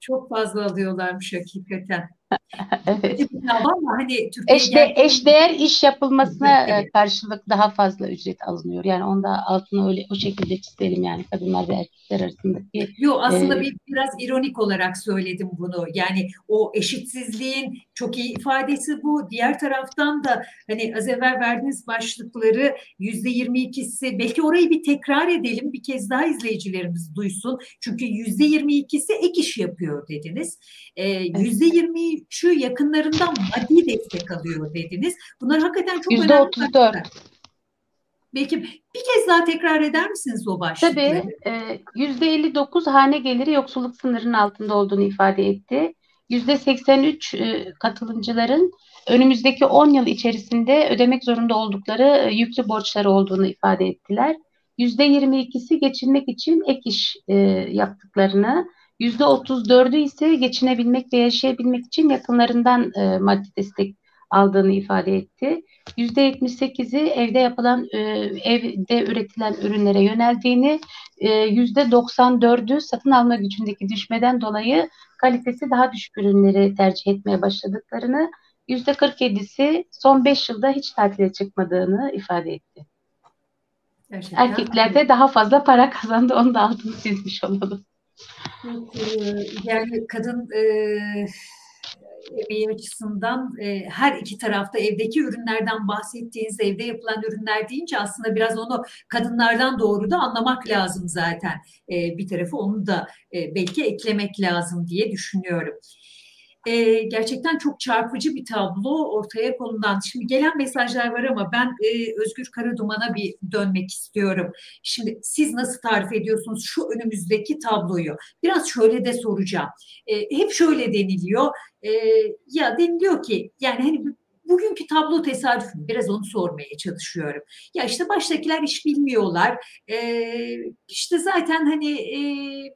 Çok fazla alıyorlarmış hakikaten. evet. Ama hani Eşde, eşdeğer iş yapılmasına evet. karşılık daha fazla ücret alınıyor. Yani onda altına öyle o şekilde çizelim yani kadınlar ve erkekler arasındaki. Yok aslında e, bir, biraz ironik olarak söyledim bunu. Yani o eşitsizliğin çok iyi ifadesi bu. Diğer taraftan da hani az evvel verdiğiniz başlıkları yüzde yirmi ikisi belki orayı bir tekrar edelim bir kez daha izleyicilerimiz duysun. Çünkü yüzde yirmi ikisi ek iş yapıyor dediniz. Yüzde yirmi şu yakınlarından maddi destek alıyor dediniz. Bunlar hakikaten çok %34. önemli. %34. Belki bir kez daha tekrar eder misiniz o başlıkları? Tabii. Yüzde 59 hane geliri yoksulluk sınırının altında olduğunu ifade etti. %83 e, katılımcıların önümüzdeki 10 yıl içerisinde ödemek zorunda oldukları e, yüklü borçları olduğunu ifade ettiler. %22'si geçinmek için ek iş e, yaptıklarını, %34'ü ise geçinebilmek ve yaşayabilmek için yakınlarından e, maddi destek aldığını ifade etti. %78'i evde yapılan, e, evde üretilen ürünlere yöneldiğini, e, %94'ü satın alma gücündeki düşmeden dolayı kalitesi daha düşük ürünleri tercih etmeye başladıklarını, %47'si son 5 yılda hiç tatile çıkmadığını ifade etti. Gerçekten. Erkekler de daha fazla para kazandı, onu da altını çizmiş olalım. Yani kadın e, emeği açısından e, her iki tarafta evdeki ürünlerden bahsettiğiniz evde yapılan ürünler deyince aslında biraz onu kadınlardan doğru da anlamak lazım zaten. E, bir tarafı onu da e, belki eklemek lazım diye düşünüyorum e, gerçekten çok çarpıcı bir tablo ortaya konulan. Şimdi gelen mesajlar var ama ben e, Özgür Karaduman'a bir dönmek istiyorum. Şimdi siz nasıl tarif ediyorsunuz şu önümüzdeki tabloyu? Biraz şöyle de soracağım. E, hep şöyle deniliyor. E, ya deniliyor ki yani hani bugünkü tablo tesadüf mü? Biraz onu sormaya çalışıyorum. Ya işte baştakiler iş bilmiyorlar. Ee, işte zaten hani e,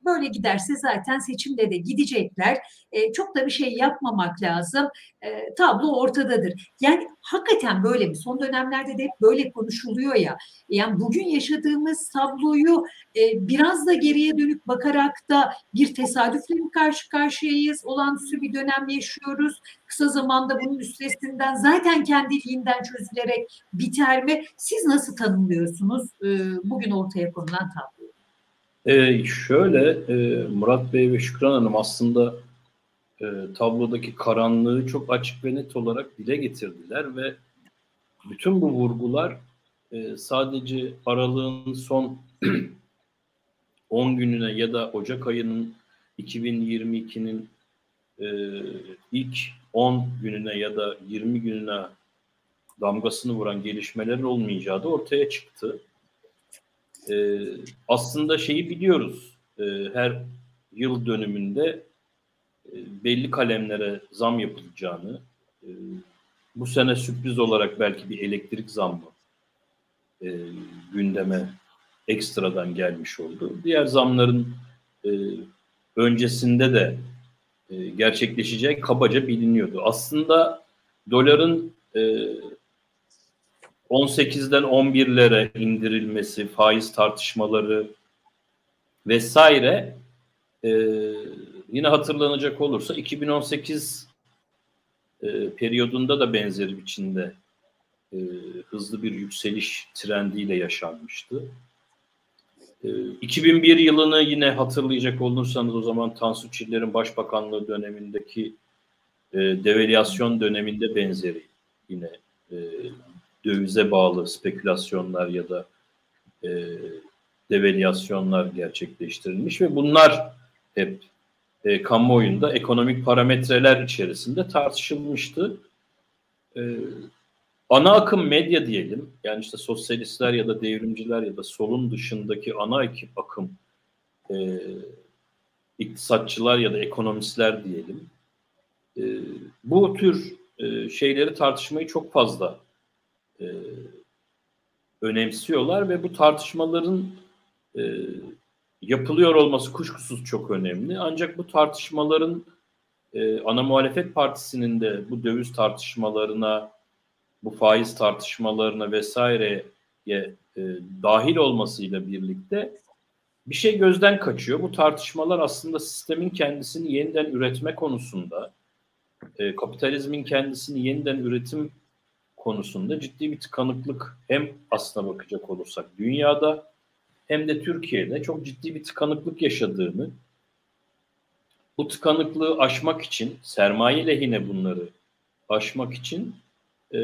böyle giderse zaten seçimde de gidecekler. E, çok da bir şey yapmamak lazım. E, tablo ortadadır. Yani hakikaten böyle mi? Son dönemlerde de hep böyle konuşuluyor ya. Yani bugün yaşadığımız tabloyu e, biraz da geriye dönüp bakarak da bir tesadüfle mi karşı karşıyayız? Olağanüstü bir dönem yaşıyoruz. Kısa zamanda bunun üstesinden zaten kendiliğinden çözülerek biter mi? Siz nasıl tanımlıyorsunuz e, bugün ortaya konulan tabloyu? Ee, şöyle e, Murat Bey ve Şükran Hanım aslında e, tablodaki karanlığı çok açık ve net olarak dile getirdiler ve bütün bu vurgular e, sadece aralığın son 10 gününe ya da Ocak ayının 2022'nin e, ilk 10 gününe ya da 20 gününe damgasını vuran gelişmeler olmayacağı da ortaya çıktı. E, aslında şeyi biliyoruz. E, her yıl dönümünde belli kalemlere zam yapılacağını, e, bu sene sürpriz olarak belki bir elektrik zammı e, gündeme ekstradan gelmiş oldu. Diğer zamların e, öncesinde de e, gerçekleşeceği kabaca biliniyordu. Aslında doların e, 18'den 11'lere indirilmesi, faiz tartışmaları vesaire e, yine hatırlanacak olursa 2018 e, periyodunda da benzeri biçimde e, hızlı bir yükseliş trendiyle yaşanmıştı. E, 2001 yılını yine hatırlayacak olursanız o zaman Tansu Çiller'in başbakanlığı dönemindeki e, devalüasyon döneminde benzeri yine e, dövize bağlı spekülasyonlar ya da e, devalüasyonlar gerçekleştirilmiş ve bunlar hep e, kamuoyunda ekonomik parametreler içerisinde tartışılmıştı. E, ana akım medya diyelim, yani işte sosyalistler ya da devrimciler ya da solun dışındaki ana ekip akım e, iktisatçılar ya da ekonomistler diyelim. E, bu tür e, şeyleri tartışmayı çok fazla e, önemsiyorlar ve bu tartışmaların e, yapılıyor olması kuşkusuz çok önemli. Ancak bu tartışmaların e, ana muhalefet partisinin de bu döviz tartışmalarına, bu faiz tartışmalarına vesaireye e, dahil olmasıyla birlikte bir şey gözden kaçıyor. Bu tartışmalar aslında sistemin kendisini yeniden üretme konusunda, e, kapitalizmin kendisini yeniden üretim konusunda ciddi bir tıkanıklık hem aslına bakacak olursak dünyada hem de Türkiye'de çok ciddi bir tıkanıklık yaşadığını, bu tıkanıklığı aşmak için, sermaye lehine bunları aşmak için e,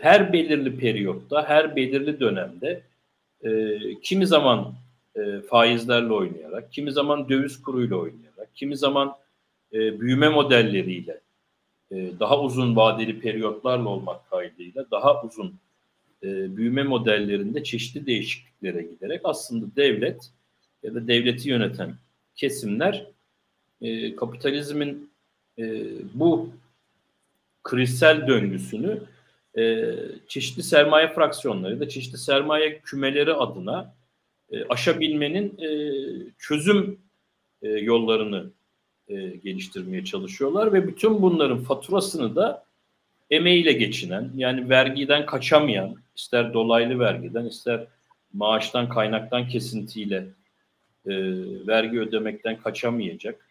her belirli periyotta, her belirli dönemde e, kimi zaman e, faizlerle oynayarak, kimi zaman döviz kuruyla oynayarak, kimi zaman e, büyüme modelleriyle, e, daha uzun vadeli periyotlarla olmak kaydıyla daha uzun e, büyüme modellerinde çeşitli değişikliklere giderek aslında devlet ya da devleti yöneten kesimler e, kapitalizmin e, bu krizsel döngüsünü e, çeşitli sermaye fraksiyonları da çeşitli sermaye kümeleri adına aşabilmenin çözüm yollarını geliştirmeye çalışıyorlar ve bütün bunların faturasını da emeğiyle geçinen yani vergiden kaçamayan ister dolaylı vergiden ister maaştan kaynaktan kesintiyle e, vergi ödemekten kaçamayacak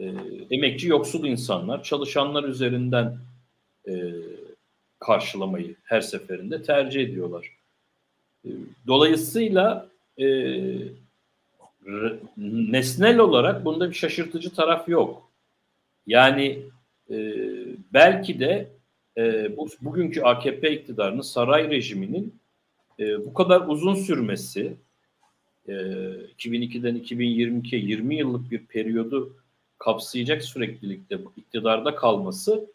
e, emekçi yoksul insanlar çalışanlar üzerinden e, karşılamayı her seferinde tercih ediyorlar. E, dolayısıyla e, nesnel olarak bunda bir şaşırtıcı taraf yok. Yani e, belki de e, bu bugünkü AKP iktidarının saray rejiminin e, bu kadar uzun sürmesi e, 2002'den 2022'ye 20 yıllık bir periyodu kapsayacak süreklilikte iktidarda kalması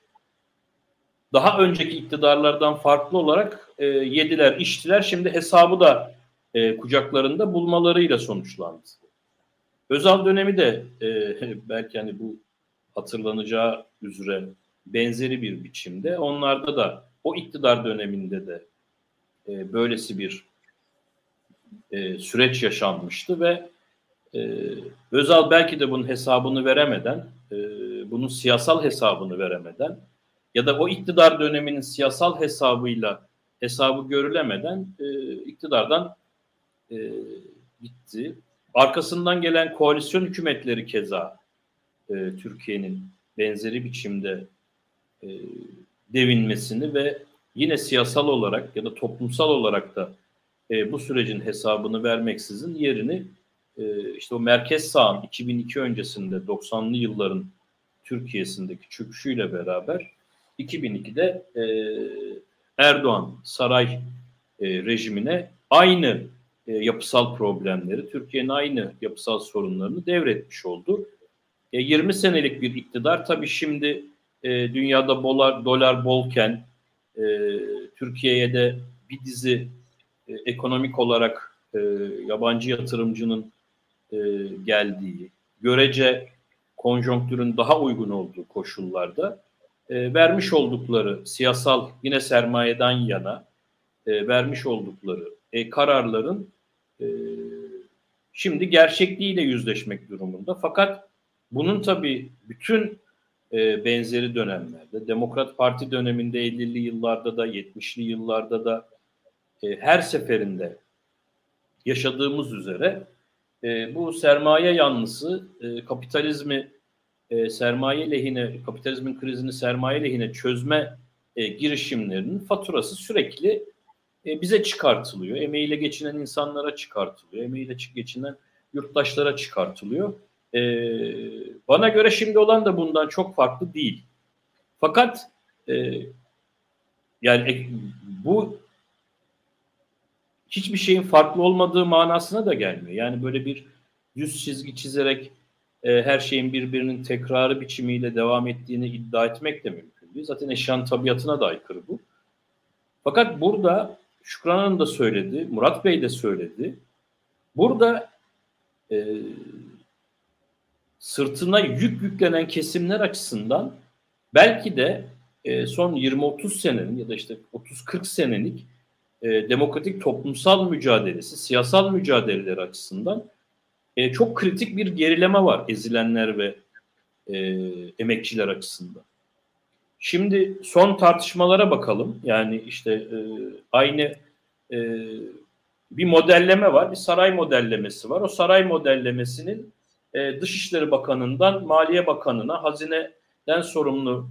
daha önceki iktidarlardan farklı olarak e, yediler, içtiler. Şimdi hesabı da e, kucaklarında bulmalarıyla sonuçlandı. Özal dönemi de e, belki hani bu hatırlanacağı üzere benzeri bir biçimde. Onlarda da o iktidar döneminde de e, böylesi bir e, süreç yaşanmıştı ve e, Özal belki de bunun hesabını veremeden, e, bunun siyasal hesabını veremeden ya da o iktidar döneminin siyasal hesabıyla hesabı görülemeden e, iktidardan e, gitti. Arkasından gelen koalisyon hükümetleri keza e, Türkiye'nin benzeri biçimde e, devinmesini ve yine siyasal olarak ya da toplumsal olarak da e, bu sürecin hesabını vermeksizin yerini e, işte o merkez sağın 2002 öncesinde 90'lı yılların Türkiye'sindeki çöküşüyle beraber 2002'de e, Erdoğan saray e, rejimine aynı e, yapısal problemleri, Türkiye'nin aynı yapısal sorunlarını devretmiş oldu. E, 20 senelik bir iktidar tabii şimdi e, dünyada dolar, dolar bolken e, Türkiye'ye de bir dizi e, ekonomik olarak e, yabancı yatırımcının e, geldiği, görece konjonktürün daha uygun olduğu koşullarda e, vermiş oldukları siyasal yine sermayeden yana e, vermiş oldukları e, kararların e, şimdi gerçekliğiyle yüzleşmek durumunda. Fakat bunun tabii bütün e, benzeri dönemlerde, Demokrat Parti döneminde 50'li yıllarda da 70'li yıllarda da e, her seferinde yaşadığımız üzere e, bu sermaye yanlısı e, kapitalizmi e, sermaye lehine, kapitalizmin krizini sermaye lehine çözme e, girişimlerinin faturası sürekli e, bize çıkartılıyor. Emeğiyle geçinen insanlara çıkartılıyor. Emeğiyle geçinen yurttaşlara çıkartılıyor. E, bana göre şimdi olan da bundan çok farklı değil. Fakat e, yani e, bu hiçbir şeyin farklı olmadığı manasına da gelmiyor. Yani böyle bir düz çizgi çizerek e, her şeyin birbirinin tekrarı biçimiyle devam ettiğini iddia etmek de mümkün değil. Zaten eşyanın tabiatına da aykırı bu. Fakat burada Şükran Hanım da söyledi, Murat Bey de söyledi. Burada e, sırtına yük yüklenen kesimler açısından belki de e, son 20-30 senenin ya da işte 30-40 senelik e, demokratik toplumsal mücadelesi, siyasal mücadeleler açısından e, çok kritik bir gerileme var ezilenler ve e, emekçiler açısından. Şimdi son tartışmalara bakalım. Yani işte e, aynı e, bir modelleme var, bir saray modellemesi var. O saray modellemesinin e, Dışişleri Bakanı'ndan Maliye Bakanı'na, hazineden sorumlu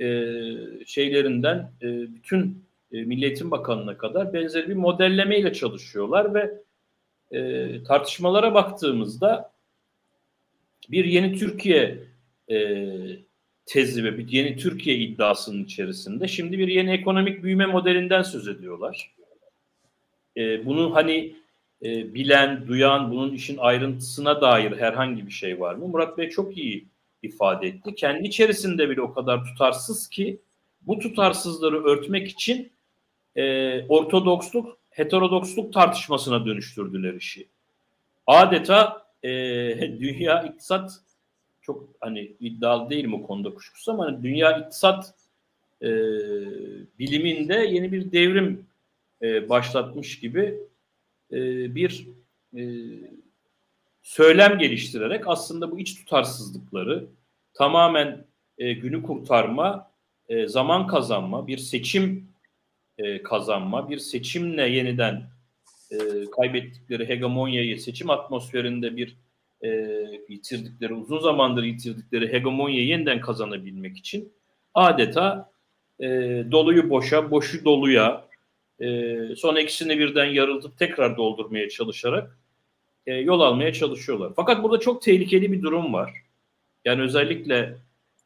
e, şeylerinden e, bütün e, Milliyetin Bakanı'na kadar benzer bir modellemeyle çalışıyorlar ve e, tartışmalara baktığımızda bir yeni Türkiye e, tezi ve bir yeni Türkiye iddiasının içerisinde şimdi bir yeni ekonomik büyüme modelinden söz ediyorlar. E, bunu hani e, bilen, duyan, bunun işin ayrıntısına dair herhangi bir şey var mı? Murat Bey çok iyi ifade etti. Kendi içerisinde bile o kadar tutarsız ki bu tutarsızları örtmek için e, ortodoksluk, heterodoksluk tartışmasına dönüştürdüler işi. Adeta e, dünya iktisat çok hani iddialı değilim o konuda kuşkusuz ama hani dünya iktisat e, biliminde yeni bir devrim e, başlatmış gibi e, bir e, söylem geliştirerek aslında bu iç tutarsızlıkları tamamen e, günü kurtarma, zaman kazanma, bir seçim kazanma, bir seçimle yeniden kaybettikleri hegemonyayı, seçim atmosferinde bir e, yitirdikleri, uzun zamandır yitirdikleri hegemonyayı yeniden kazanabilmek için adeta e, doluyu boşa, boşu doluya, e, son ikisini birden yarıltıp tekrar doldurmaya çalışarak e, yol almaya çalışıyorlar. Fakat burada çok tehlikeli bir durum var. Yani özellikle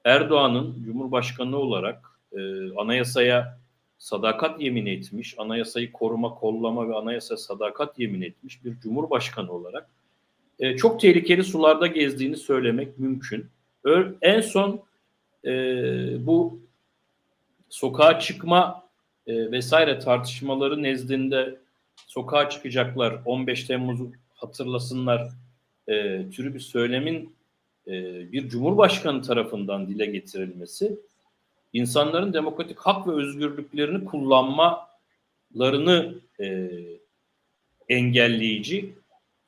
Erdoğan'ın Cumhurbaşkanı olarak e, anayasaya sadakat yemin etmiş, anayasayı koruma, kollama ve anayasa sadakat yemin etmiş bir cumhurbaşkanı olarak e, çok tehlikeli sularda gezdiğini söylemek mümkün. Ö, en son e, bu sokağa çıkma e, vesaire tartışmaları nezdinde sokağa çıkacaklar 15 Temmuz'u hatırlasınlar e, türü bir söylemin e, bir cumhurbaşkanı tarafından dile getirilmesi insanların demokratik hak ve özgürlüklerini kullanmalarını e, engelleyici,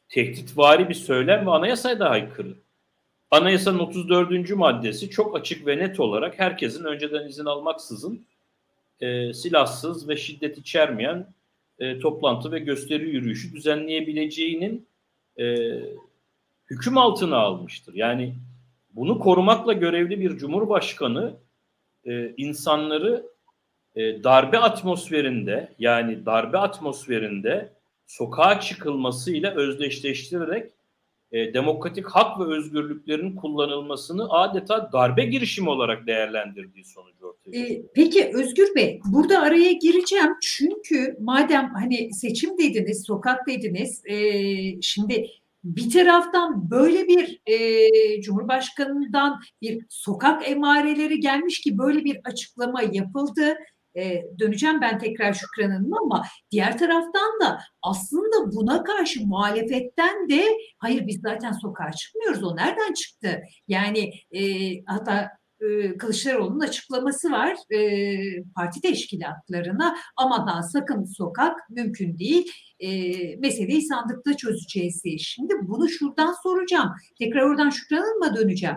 tehditvari bir söylem ve anayasaya da aykırı. Anayasanın 34. maddesi çok açık ve net olarak herkesin önceden izin almaksızın e, silahsız ve şiddet içermeyen e, toplantı ve gösteri yürüyüşü düzenleyebileceğinin e, hüküm altına almıştır. Yani bunu korumakla görevli bir cumhurbaşkanı e, insanları e, darbe atmosferinde yani darbe atmosferinde sokağa çıkılmasıyla özdeşleştirerek e, demokratik hak ve özgürlüklerin kullanılmasını adeta darbe girişimi olarak değerlendirdiği sonucu ortaya çıkıyor. E, peki Özgür Bey, burada araya gireceğim çünkü madem hani seçim dediniz, sokak dediniz, e, şimdi bir taraftan böyle bir e, Cumhurbaşkanı'ndan bir sokak emareleri gelmiş ki böyle bir açıklama yapıldı. E, döneceğim ben tekrar Şükran Hanım ama diğer taraftan da aslında buna karşı muhalefetten de hayır biz zaten sokağa çıkmıyoruz o nereden çıktı? Yani e, hatta e, Kılıçdaroğlu'nun açıklaması var e, parti teşkilatlarına aman ha sakın sokak mümkün değil e, meseleyi sandıkta çözeceğiz diye. Şimdi bunu şuradan soracağım. Tekrar oradan Şükran Hanım'a döneceğim.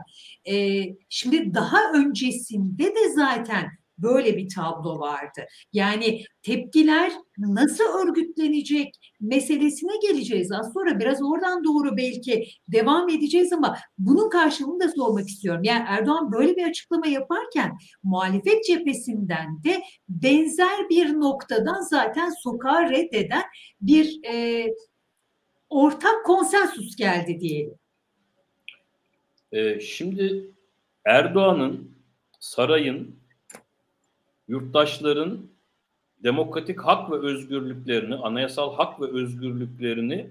E, şimdi daha öncesinde de zaten böyle bir tablo vardı. Yani tepkiler nasıl örgütlenecek meselesine geleceğiz. Az sonra biraz oradan doğru belki devam edeceğiz ama bunun karşılığını da sormak istiyorum. Yani Erdoğan böyle bir açıklama yaparken muhalefet cephesinden de benzer bir noktadan zaten sokağa reddeden bir e, ortak konsensus geldi diyelim. Ee, şimdi Erdoğan'ın sarayın yurttaşların demokratik hak ve özgürlüklerini, anayasal hak ve özgürlüklerini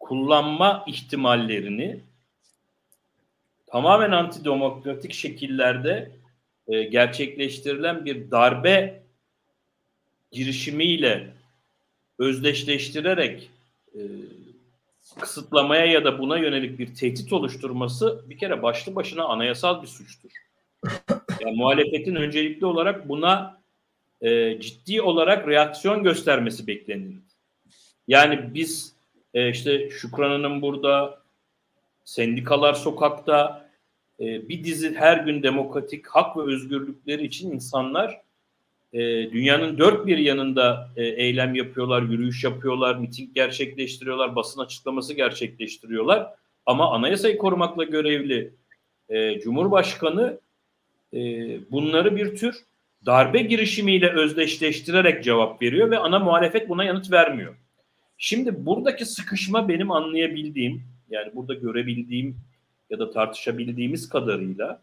kullanma ihtimallerini tamamen antidemokratik şekillerde e, gerçekleştirilen bir darbe girişimiyle özdeşleştirerek e, kısıtlamaya ya da buna yönelik bir tehdit oluşturması bir kere başlı başına anayasal bir suçtur. Yani muhalefetin öncelikli olarak buna e, ciddi olarak reaksiyon göstermesi beklenir. Yani biz e, işte Şükran Hanım burada, sendikalar sokakta, e, bir dizi her gün demokratik hak ve özgürlükleri için insanlar e, dünyanın dört bir yanında e, eylem yapıyorlar, yürüyüş yapıyorlar, miting gerçekleştiriyorlar, basın açıklaması gerçekleştiriyorlar. Ama anayasayı korumakla görevli e, Cumhurbaşkanı e, bunları bir tür darbe girişimiyle özdeşleştirerek cevap veriyor ve ana muhalefet buna yanıt vermiyor. Şimdi buradaki sıkışma benim anlayabildiğim, yani burada görebildiğim ya da tartışabildiğimiz kadarıyla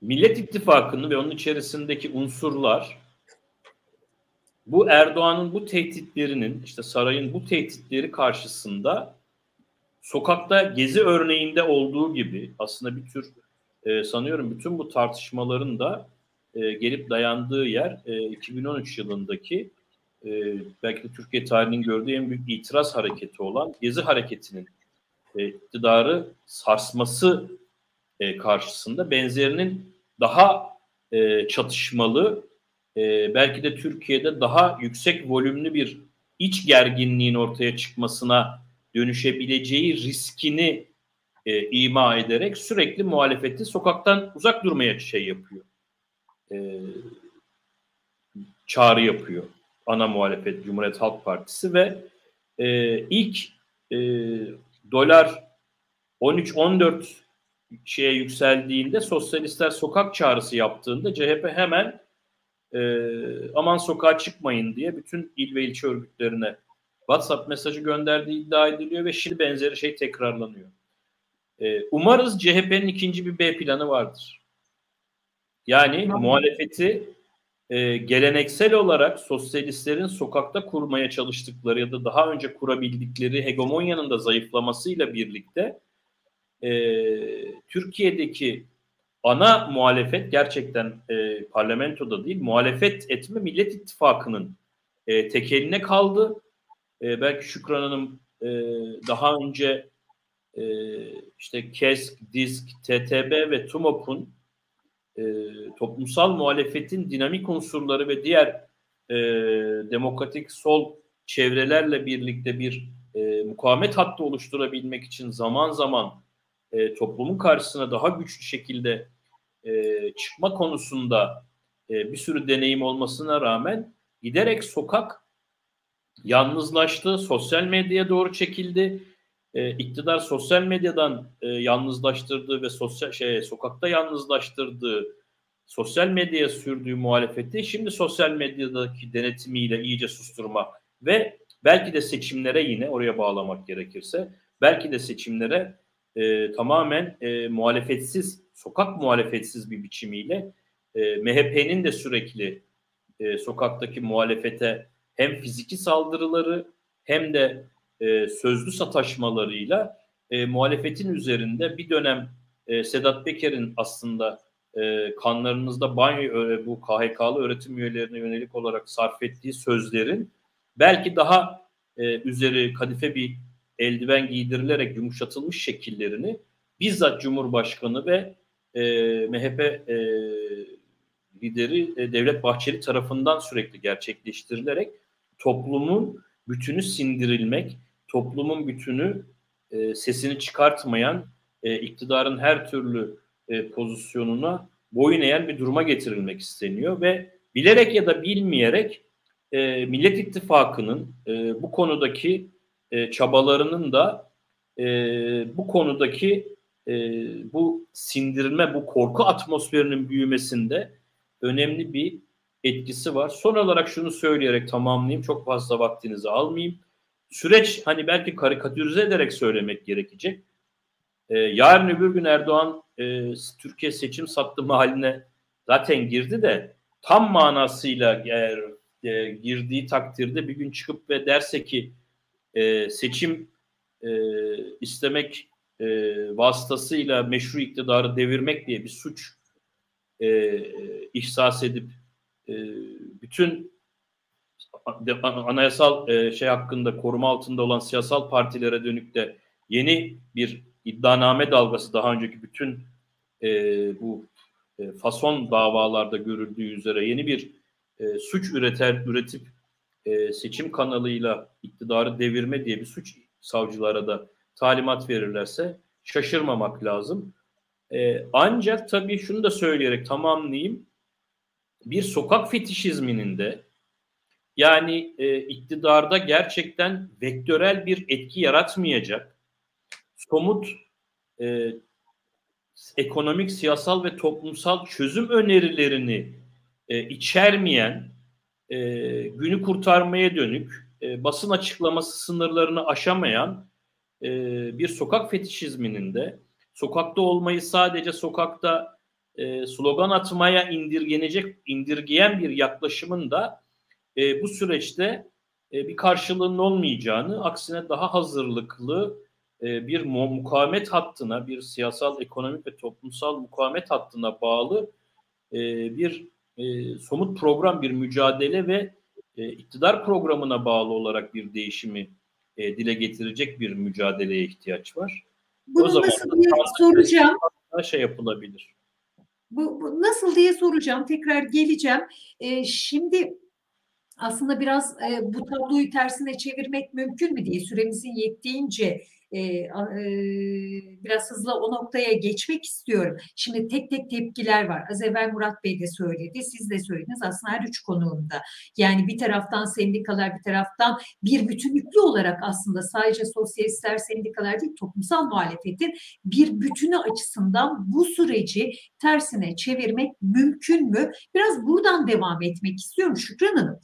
Millet İttifakı'nın ve onun içerisindeki unsurlar bu Erdoğan'ın bu tehditlerinin işte sarayın bu tehditleri karşısında sokakta gezi örneğinde olduğu gibi aslında bir tür e, sanıyorum bütün bu tartışmaların da e, gelip dayandığı yer e, 2013 yılındaki e, belki de Türkiye tarihinin gördüğü en büyük itiraz hareketi olan Gezi hareketinin e, iktidarı sarsması e, karşısında benzerinin daha e, çatışmalı e, belki de Türkiye'de daha yüksek volümlü bir iç gerginliğin ortaya çıkmasına dönüşebileceği riskini e, ima ederek sürekli muhalefeti sokaktan uzak durmaya şey yapıyor. E, çağrı yapıyor. Ana muhalefet Cumhuriyet Halk Partisi ve e, ilk e, dolar 13-14 şeye yükseldiğinde sosyalistler sokak çağrısı yaptığında CHP hemen e, aman sokağa çıkmayın diye bütün il ve ilçe örgütlerine WhatsApp mesajı gönderdiği iddia ediliyor ve şimdi benzeri şey tekrarlanıyor. E, umarız CHP'nin ikinci bir B planı vardır. Yani tamam. muhalefeti e, geleneksel olarak sosyalistlerin sokakta kurmaya çalıştıkları ya da daha önce kurabildikleri hegemonyanın da zayıflamasıyla birlikte e, Türkiye'deki ana muhalefet gerçekten e, parlamentoda değil muhalefet etme Millet İttifakı'nın e, tekeline kaldı. E, belki Şükran Hanım e, daha önce e, işte KESK, DISK, TTB ve TUMOP'un e, toplumsal muhalefetin dinamik unsurları ve diğer e, demokratik sol çevrelerle birlikte bir e, mukavemet hattı oluşturabilmek için zaman zaman e, toplumun karşısına daha güçlü şekilde e, çıkma konusunda e, bir sürü deneyim olmasına rağmen giderek sokak yalnızlaştı, sosyal medyaya doğru çekildi e, iktidar sosyal medyadan e, yalnızlaştırdığı ve sosyal şey sokakta yalnızlaştırdığı sosyal medyaya sürdüğü muhalefeti şimdi sosyal medyadaki denetimiyle iyice susturma ve belki de seçimlere yine oraya bağlamak gerekirse belki de seçimlere e, tamamen e, muhalefetsiz, sokak muhalefetsiz bir biçimiyle e, MHP'nin de sürekli e, sokaktaki muhalefete hem fiziki saldırıları hem de e, sözlü sataşmalarıyla e, muhalefetin üzerinde bir dönem e, Sedat Peker'in aslında e, kanlarınızda banyo e, bu KHK'lı öğretim üyelerine yönelik olarak sarf ettiği sözlerin belki daha e, üzeri kadife bir eldiven giydirilerek yumuşatılmış şekillerini bizzat Cumhurbaşkanı ve e, MHP e, lideri e, Devlet Bahçeli tarafından sürekli gerçekleştirilerek toplumun bütünü sindirilmek, toplumun bütünü e, sesini çıkartmayan, e, iktidarın her türlü e, pozisyonuna boyun eğen bir duruma getirilmek isteniyor ve bilerek ya da bilmeyerek e, Millet İttifakı'nın e, bu konudaki e, çabalarının da e, bu konudaki e, bu sindirme, bu korku atmosferinin büyümesinde önemli bir etkisi var. Son olarak şunu söyleyerek tamamlayayım. Çok fazla vaktinizi almayayım. Süreç hani belki karikatürize ederek söylemek gerekecek. Ee, yarın öbür gün Erdoğan e, Türkiye seçim sattı haline zaten girdi de tam manasıyla eğer e, girdiği takdirde bir gün çıkıp ve derse ki e, seçim e, istemek e, vasıtasıyla meşru iktidarı devirmek diye bir suç e, ihsas edip e, bütün anayasal e, şey hakkında koruma altında olan siyasal partilere dönük de yeni bir iddianame dalgası daha önceki bütün e, bu e, fason davalarda görüldüğü üzere yeni bir suç üreter üretip seçim kanalıyla iktidarı devirme diye bir suç savcılara da talimat verirlerse şaşırmamak lazım. Ancak tabii şunu da söyleyerek tamamlayayım. Bir sokak fetişizminin de yani e, iktidarda gerçekten vektörel bir etki yaratmayacak somut e, ekonomik, siyasal ve toplumsal çözüm önerilerini e, içermeyen, e, günü kurtarmaya dönük, e, basın açıklaması sınırlarını aşamayan e, bir sokak fetişizminin de sokakta olmayı sadece sokakta e, slogan atmaya indirgenecek, indirgeyen bir yaklaşımın da e, bu süreçte e, bir karşılığının olmayacağını, aksine daha hazırlıklı e, bir mukavemet hattına, bir siyasal, ekonomik ve toplumsal mukavemet hattına bağlı e, bir e, somut program, bir mücadele ve e, iktidar programına bağlı olarak bir değişimi e, dile getirecek bir mücadeleye ihtiyaç var. Bunu o zaman nasıl diye soracağım. Şey yapılabilir. Bu, bu nasıl diye soracağım. Tekrar geleceğim. E, şimdi aslında biraz e, bu tabloyu tersine çevirmek mümkün mü diye süremizin yettiğince e, e, biraz hızlı o noktaya geçmek istiyorum. Şimdi tek tek tepkiler var. Az evvel Murat Bey de söyledi, siz de söylediniz aslında her üç konuğunda. Yani bir taraftan sendikalar, bir taraftan bir bütünlüklü olarak aslında sadece sosyalistler, sendikalar değil, toplumsal muhalefetin bir bütünü açısından bu süreci tersine çevirmek mümkün mü? Biraz buradan devam etmek istiyorum Şükran Hanım.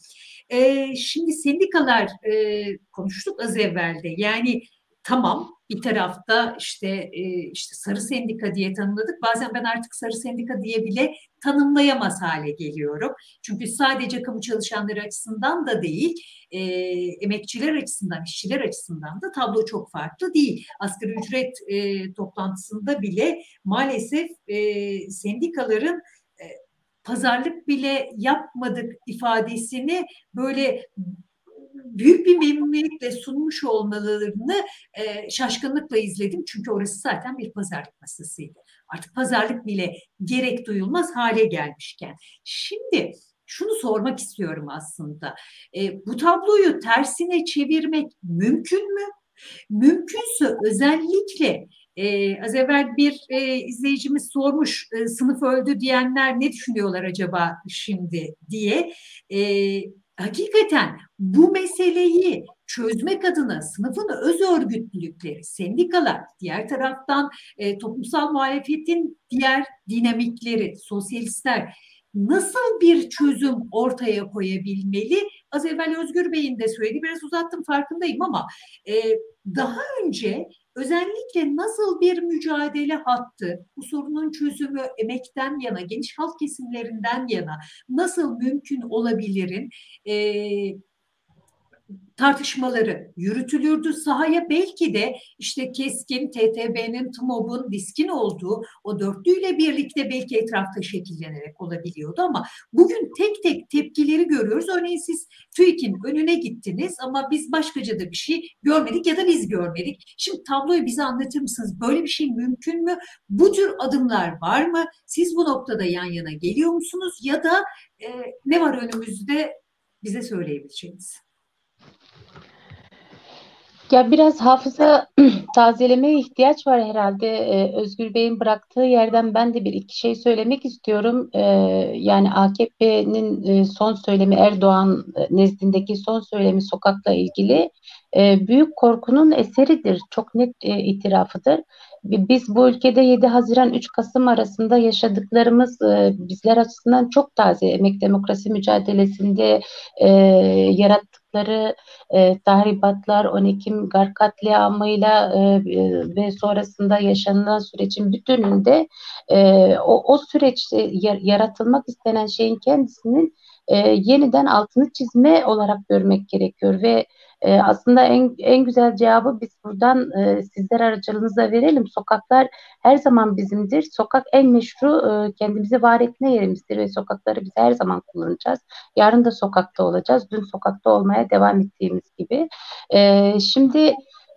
E, şimdi sendikalar e, konuştuk az evvelde. Yani tamam bir tarafta işte e, işte sarı sendika diye tanımladık. Bazen ben artık sarı sendika diye bile tanımlayamaz hale geliyorum. Çünkü sadece kamu çalışanları açısından da değil, e, emekçiler açısından, işçiler açısından da tablo çok farklı değil. Asgari ücret e, toplantısında bile maalesef e, sendikaların e, pazarlık bile yapmadık ifadesini böyle büyük bir memnuniyetle sunmuş olmalarını e, şaşkınlıkla izledim. Çünkü orası zaten bir pazarlık masasıydı. Artık pazarlık bile gerek duyulmaz hale gelmişken. Şimdi şunu sormak istiyorum aslında. E, bu tabloyu tersine çevirmek mümkün mü? Mümkünse özellikle ee, az evvel bir e, izleyicimiz sormuş e, sınıf öldü diyenler ne düşünüyorlar acaba şimdi diye. E, hakikaten bu meseleyi çözmek adına sınıfın öz örgütlülükleri, sendikalar, diğer taraftan e, toplumsal muhalefetin diğer dinamikleri, sosyalistler nasıl bir çözüm ortaya koyabilmeli? Az evvel Özgür Bey'in de söyledi, biraz uzattım farkındayım ama e, daha önce özellikle nasıl bir mücadele hattı, bu sorunun çözümü emekten yana, geniş halk kesimlerinden yana nasıl mümkün olabilirin? E, tartışmaları yürütülürdü. Sahaya belki de işte KESK'in, TTB'nin, TMOB'un, diskin olduğu o dörtlüyle birlikte belki etrafta şekillenerek olabiliyordu ama bugün tek tek tepkileri görüyoruz. Örneğin siz TÜİK'in önüne gittiniz ama biz başkaca da bir şey görmedik ya da biz görmedik. Şimdi tabloyu bize anlatır mısınız? Böyle bir şey mümkün mü? Bu tür adımlar var mı? Siz bu noktada yan yana geliyor musunuz? Ya da e, ne var önümüzde bize söyleyebileceğiniz? Ya biraz hafıza tazelemeye ihtiyaç var herhalde. Ee, Özgür Bey'in bıraktığı yerden ben de bir iki şey söylemek istiyorum. Ee, yani AKP'nin e, son söylemi Erdoğan e, nezdindeki son söylemi sokakla ilgili e, büyük korkunun eseridir. Çok net e, itirafıdır. Biz bu ülkede 7 Haziran 3 Kasım arasında yaşadıklarımız e, bizler açısından çok taze. Emek demokrasi mücadelesinde e, yarattıkları e, tahribatlar, 10 Ekim gar katliamıyla e, e, ve sonrasında yaşanılan sürecin bütününde e, o, o süreçte yaratılmak istenen şeyin kendisinin e, yeniden altını çizme olarak görmek gerekiyor ve e, aslında en, en güzel cevabı biz buradan e, sizler aracılığınızla verelim. Sokaklar her zaman bizimdir. Sokak en meşru e, kendimizi var etme yerimizdir ve sokakları biz her zaman kullanacağız. Yarın da sokakta olacağız. Dün sokakta olmaya devam ettiğimiz gibi. E, şimdi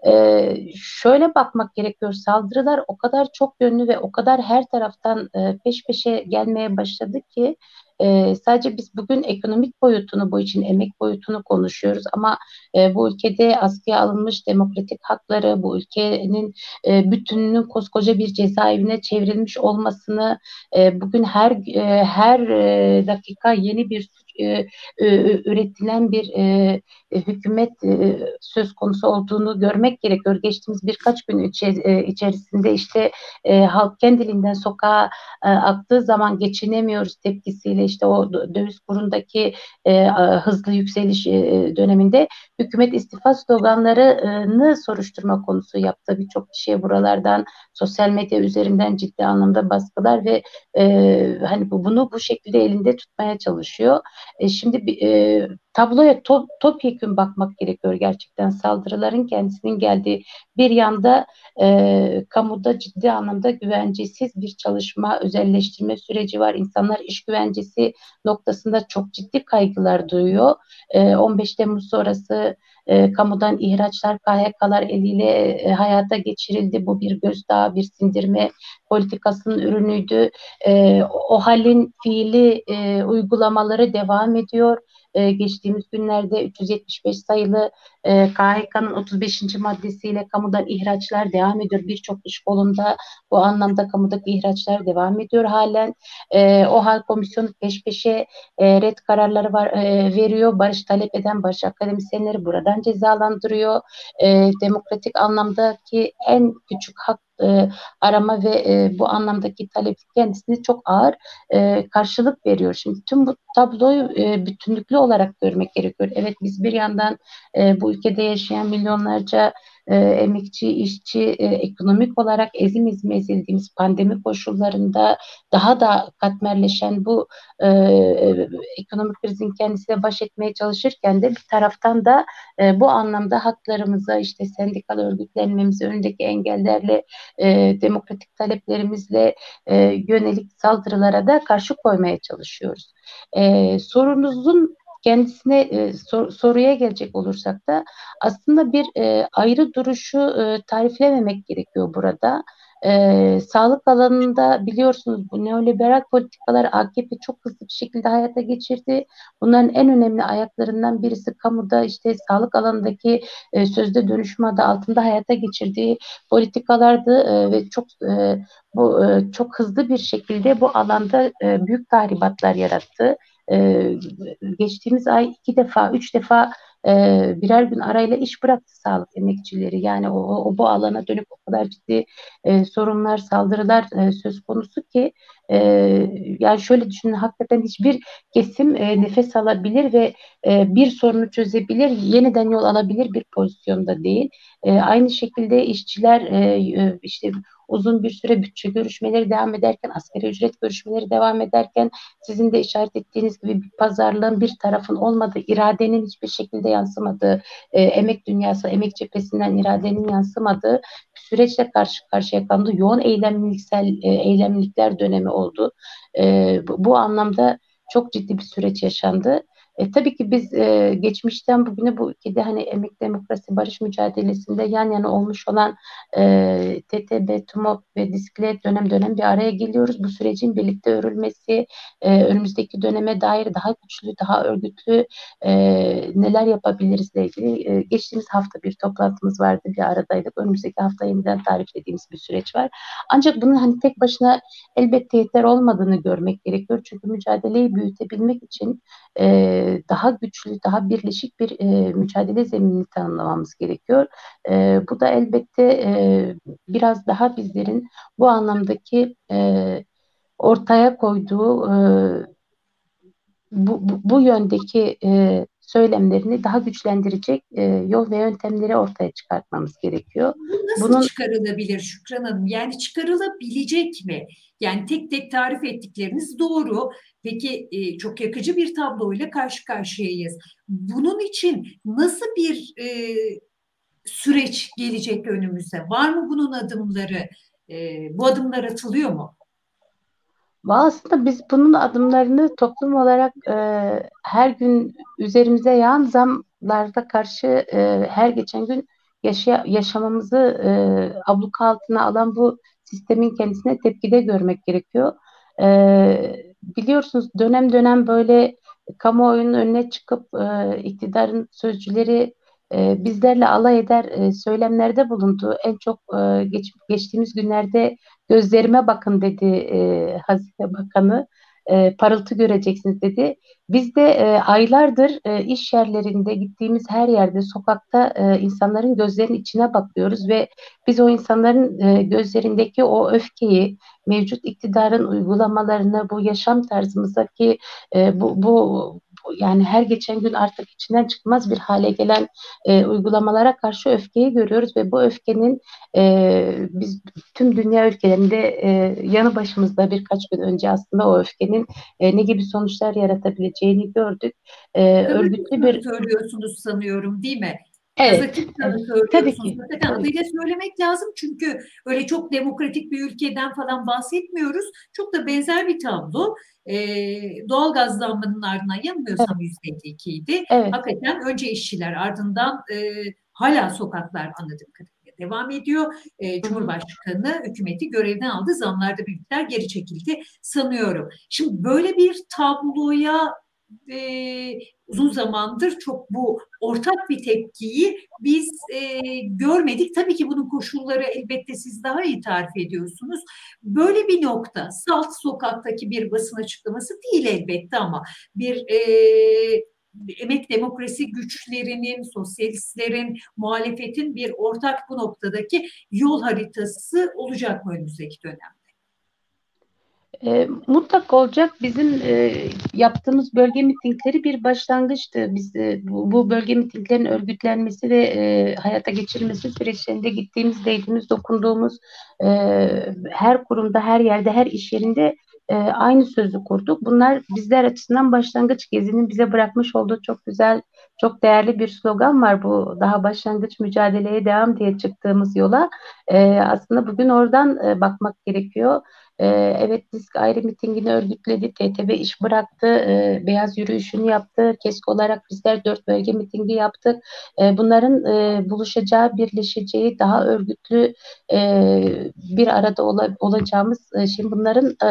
ee, şöyle bakmak gerekiyor saldırılar o kadar çok yönlü ve o kadar her taraftan e, peş peşe gelmeye başladı ki e, sadece biz bugün ekonomik boyutunu, bu için emek boyutunu konuşuyoruz ama e, bu ülkede askıya alınmış demokratik hakları, bu ülkenin e, bütününün koskoca bir cezaevine çevrilmiş olmasını, e, bugün her e, her e, dakika yeni bir suç e, e, üretilen bir e, hükümet e, söz konusu olduğunu görmek gerekiyor. Geçtiğimiz birkaç gün içer, e, içerisinde işte e, halk kendiliğinden sokağa e, aktığı zaman geçinemiyoruz tepkisiyle işte o döviz kurundaki e, hızlı yükseliş e, döneminde hükümet istifa sloganlarını soruşturma konusu yaptı. Birçok kişiye buralardan sosyal medya üzerinden ciddi anlamda baskılar ve e, hani bu, bunu bu şekilde elinde tutmaya çalışıyor. E, şimdi e, tabloya top, topyekun bakmak gerekiyor gerçekten saldırıların kendisinin geldiği bir yanda e, kamuda ciddi anlamda güvencesiz bir çalışma özelleştirme süreci var. İnsanlar iş güvencesi noktasında çok ciddi kaygılar duyuyor. E, 15 Temmuz sonrası e, kamudan ihraçlar KHK'lar eliyle e, hayata geçirildi. Bu bir gözdağı, bir sindirme politikasının ürünüydü. E, o halin fiili e, uygulamaları devam ediyor e, geçtiğimiz günlerde 375 sayılı e, KHK'nın 35. maddesiyle kamudan ihraçlar devam ediyor. Birçok iş kolunda bu anlamda kamudaki ihraçlar devam ediyor halen. E, hal komisyonu peş peşe e, red kararları var, e, veriyor. Barış talep eden barış akademisyenleri buradan cezalandırıyor. E, demokratik anlamdaki en küçük hak e, arama ve e, bu anlamdaki talep kendisine çok ağır e, karşılık veriyor. Şimdi tüm bu tabloyu e, bütünlüklü olarak görmek gerekiyor. Evet biz bir yandan e, bu ülkede yaşayan milyonlarca e, emekçi, işçi, e, ekonomik olarak ezim ezim ezildiğimiz pandemi koşullarında daha da katmerleşen bu e, e, ekonomik krizin kendisiyle baş etmeye çalışırken de bir taraftan da e, bu anlamda haklarımıza işte sendikal örgütlenmemizi önündeki engellerle e, demokratik taleplerimizle e, yönelik saldırılara da karşı koymaya çalışıyoruz. E, sorunuzun kendisine e, sor, soruya gelecek olursak da aslında bir e, ayrı duruşu e, tariflememek gerekiyor burada. E, sağlık alanında biliyorsunuz bu neoliberal politikalar AKP çok hızlı bir şekilde hayata geçirdi. Bunların en önemli ayaklarından birisi kamuda işte sağlık alanındaki e, sözde dönüşüm adı altında hayata geçirdiği politikalardı e, ve çok e, bu e, çok hızlı bir şekilde bu alanda e, büyük tahribatlar yarattı. Geçtiğimiz ay iki defa, üç defa e, birer gün arayla iş bıraktı sağlık emekçileri. Yani o, o bu alana dönük o kadar ciddi e, sorunlar, saldırılar e, söz konusu ki e, yani şöyle düşünün hakikaten hiçbir kesim e, nefes alabilir ve e, bir sorunu çözebilir, yeniden yol alabilir bir pozisyonda değil. E, aynı şekilde işçiler e, işte uzun bir süre bütçe görüşmeleri devam ederken, asgari ücret görüşmeleri devam ederken sizin de işaret ettiğiniz gibi bir pazarlığın bir tarafın olmadığı, iradenin hiçbir şekilde yansımadığı, e, emek dünyası, emek cephesinden iradenin yansımadığı süreçle karşı karşıya kalındı. Yoğun eylemliksel e, eylemlikler dönemi oldu. E, bu, bu anlamda çok ciddi bir süreç yaşandı. E, tabii ki biz e, geçmişten bugüne bu ülkede hani emek demokrasi barış mücadelesinde yan yana olmuş olan e, TTB, TUMOP ve DİSK'le dönem dönem bir araya geliyoruz. Bu sürecin birlikte örülmesi, e, önümüzdeki döneme dair daha güçlü, daha örgütlü e, neler yapabiliriz ile ilgili e, geçtiğimiz hafta bir toplantımız vardı, bir aradaydık. Önümüzdeki hafta yeniden tariflediğimiz bir süreç var. Ancak bunun hani tek başına elbette yeter olmadığını görmek gerekiyor. Çünkü mücadeleyi büyütebilmek için e, daha güçlü, daha birleşik bir e, mücadele zeminini tanımlamamız gerekiyor. E, bu da elbette e, biraz daha bizlerin bu anlamdaki e, ortaya koyduğu e, bu, bu, bu yöndeki e, söylemlerini daha güçlendirecek e, yol ve yöntemleri ortaya çıkartmamız gerekiyor. Bu nasıl Bunun... çıkarılabilir Şükran Hanım? Yani çıkarılabilecek mi? Yani tek tek tarif ettikleriniz doğru. Peki e, çok yakıcı bir tabloyla karşı karşıyayız. Bunun için nasıl bir e, süreç gelecek önümüze? Var mı bunun adımları? E, bu adımlar atılıyor mu? Aslında biz bunun adımlarını toplum olarak e, her gün üzerimize yağan zamlarda karşı e, her geçen gün yaşa yaşamamızı e, abluka altına alan bu sistemin kendisine tepkide görmek gerekiyor. E, biliyorsunuz dönem dönem böyle kamuoyunun önüne çıkıp e, iktidarın sözcüleri e, bizlerle alay eder e, söylemlerde bulundu. En çok e, geç, geçtiğimiz günlerde gözlerime bakın dedi e, Hazine Bakanı. E, parıltı göreceksiniz dedi. Biz de e, aylardır e, iş yerlerinde gittiğimiz her yerde sokakta e, insanların gözlerinin içine bakıyoruz ve biz o insanların e, gözlerindeki o öfkeyi, mevcut iktidarın uygulamalarını, bu yaşam tarzımızdaki e, bu, bu yani her geçen gün artık içinden çıkmaz bir hale gelen e, uygulamalara karşı öfkeyi görüyoruz ve bu öfkenin e, biz tüm dünya ülkelerinde e, yanı başımızda birkaç gün önce aslında o öfkenin e, ne gibi sonuçlar yaratabileceğini gördük. E, örgütlü bir söylüyorsunuz sanıyorum değil mi? Evet. Tabii ki. Hakikaten adıyla söylemek lazım çünkü öyle çok demokratik bir ülkeden falan bahsetmiyoruz. Çok da benzer bir tablo. Ee, doğal gaz zammının ardından yanılmıyorsam yüzde evet. idi. Evet. Hakikaten önce işçiler ardından e, hala sokaklar anladığım kadarıyla devam ediyor. E, Cumhurbaşkanı hükümeti görevden aldı. Zamlarda büyükler geri çekildi sanıyorum. Şimdi böyle bir tabloya e, uzun zamandır çok bu ortak bir tepkiyi biz e, görmedik. Tabii ki bunun koşulları elbette siz daha iyi tarif ediyorsunuz. Böyle bir nokta salt sokaktaki bir basın açıklaması değil elbette ama bir e, emek demokrasi güçlerinin, sosyalistlerin, muhalefetin bir ortak bu noktadaki yol haritası olacak mı önümüzdeki dönem? E, mutlak olacak. Bizim e, yaptığımız bölge mitingleri bir başlangıçtı. Biz e, bu, bu bölge mitinglerin örgütlenmesi ve e, hayata geçirilmesi süreçlerinde gittiğimiz, değdiğimiz, dokunduğumuz e, her kurumda, her yerde, her iş yerinde e, aynı sözü kurduk. Bunlar bizler açısından başlangıç gezinin bize bırakmış olduğu çok güzel, çok değerli bir slogan var. Bu daha başlangıç mücadeleye devam diye çıktığımız yola. E, aslında bugün oradan e, bakmak gerekiyor. Ee, evet disk ayrı mitingini örgütledi. TTB iş bıraktı. E, beyaz yürüyüşünü yaptı. KESK olarak bizler dört bölge mitingi yaptık. E, bunların e, buluşacağı, birleşeceği, daha örgütlü e, bir arada ola, olacağımız e, şimdi bunların e,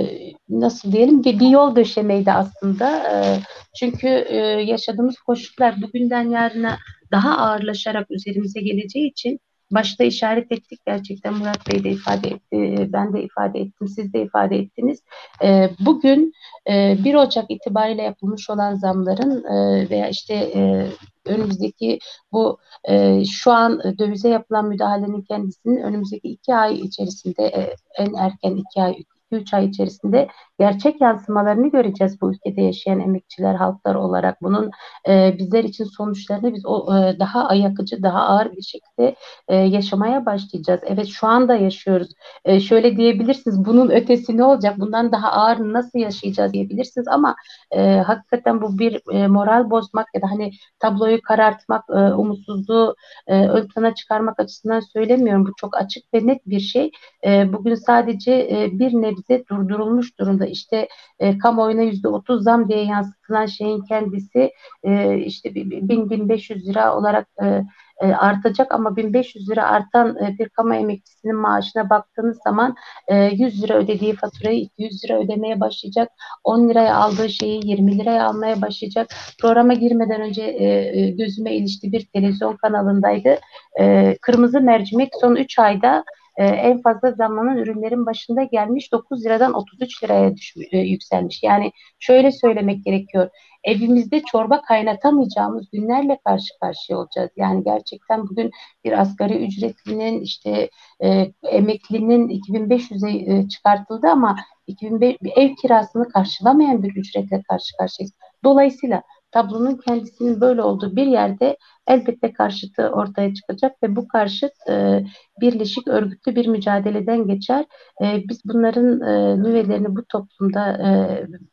e, nasıl diyelim bir, bir yol döşemeydi aslında. E, çünkü e, yaşadığımız koşullar bugünden yarına daha ağırlaşarak üzerimize geleceği için başta işaret ettik gerçekten Murat Bey de ifade etti, ben de ifade ettim, siz de ifade ettiniz. E, bugün e, 1 Ocak itibariyle yapılmış olan zamların e, veya işte e, önümüzdeki bu e, şu an dövize yapılan müdahalenin kendisinin önümüzdeki iki ay içerisinde e, en erken iki ay 2-3 ay içerisinde gerçek yansımalarını göreceğiz bu ülkede yaşayan emekçiler, halklar olarak. Bunun e, bizler için sonuçlarını biz o e, daha ayakıcı, daha ağır bir şekilde e, yaşamaya başlayacağız. Evet şu anda yaşıyoruz. E, şöyle diyebilirsiniz, bunun ötesi ne olacak? Bundan daha ağır nasıl yaşayacağız diyebilirsiniz ama e, hakikaten bu bir e, moral bozmak ya da hani tabloyu karartmak, e, umutsuzluğu e, ön plana çıkarmak açısından söylemiyorum. Bu çok açık ve net bir şey. E, bugün sadece e, bir nebze durdurulmuş durumda işte e, kamuoyuna yüzde otuz zam diye yansıtılan şeyin kendisi e, işte 1000-1500 lira olarak e, e, artacak ama 1500 lira artan e, bir kamu emekçisinin maaşına baktığınız zaman e, 100 lira ödediği faturayı 200 lira ödemeye başlayacak. 10 liraya aldığı şeyi 20 liraya almaya başlayacak. Programa girmeden önce e, e gözüme ilişti bir televizyon kanalındaydı. E, kırmızı mercimek son 3 ayda e, en fazla zamlanan ürünlerin başında gelmiş 9 liradan 33 liraya düşmüş, e, yükselmiş. Yani şöyle söylemek gerekiyor. Evimizde çorba kaynatamayacağımız günlerle karşı karşıya olacağız. Yani gerçekten bugün bir asgari ücretlinin işte e, emeklinin 2500'e e, çıkartıldı ama 2005, ev kirasını karşılamayan bir ücretle karşı karşıyayız. Dolayısıyla tablonun kendisinin böyle olduğu bir yerde elbette karşıtı ortaya çıkacak ve bu karşıt e, birleşik örgütlü bir mücadeleden geçer. E, biz bunların e, nüvelerini bu toplumda e,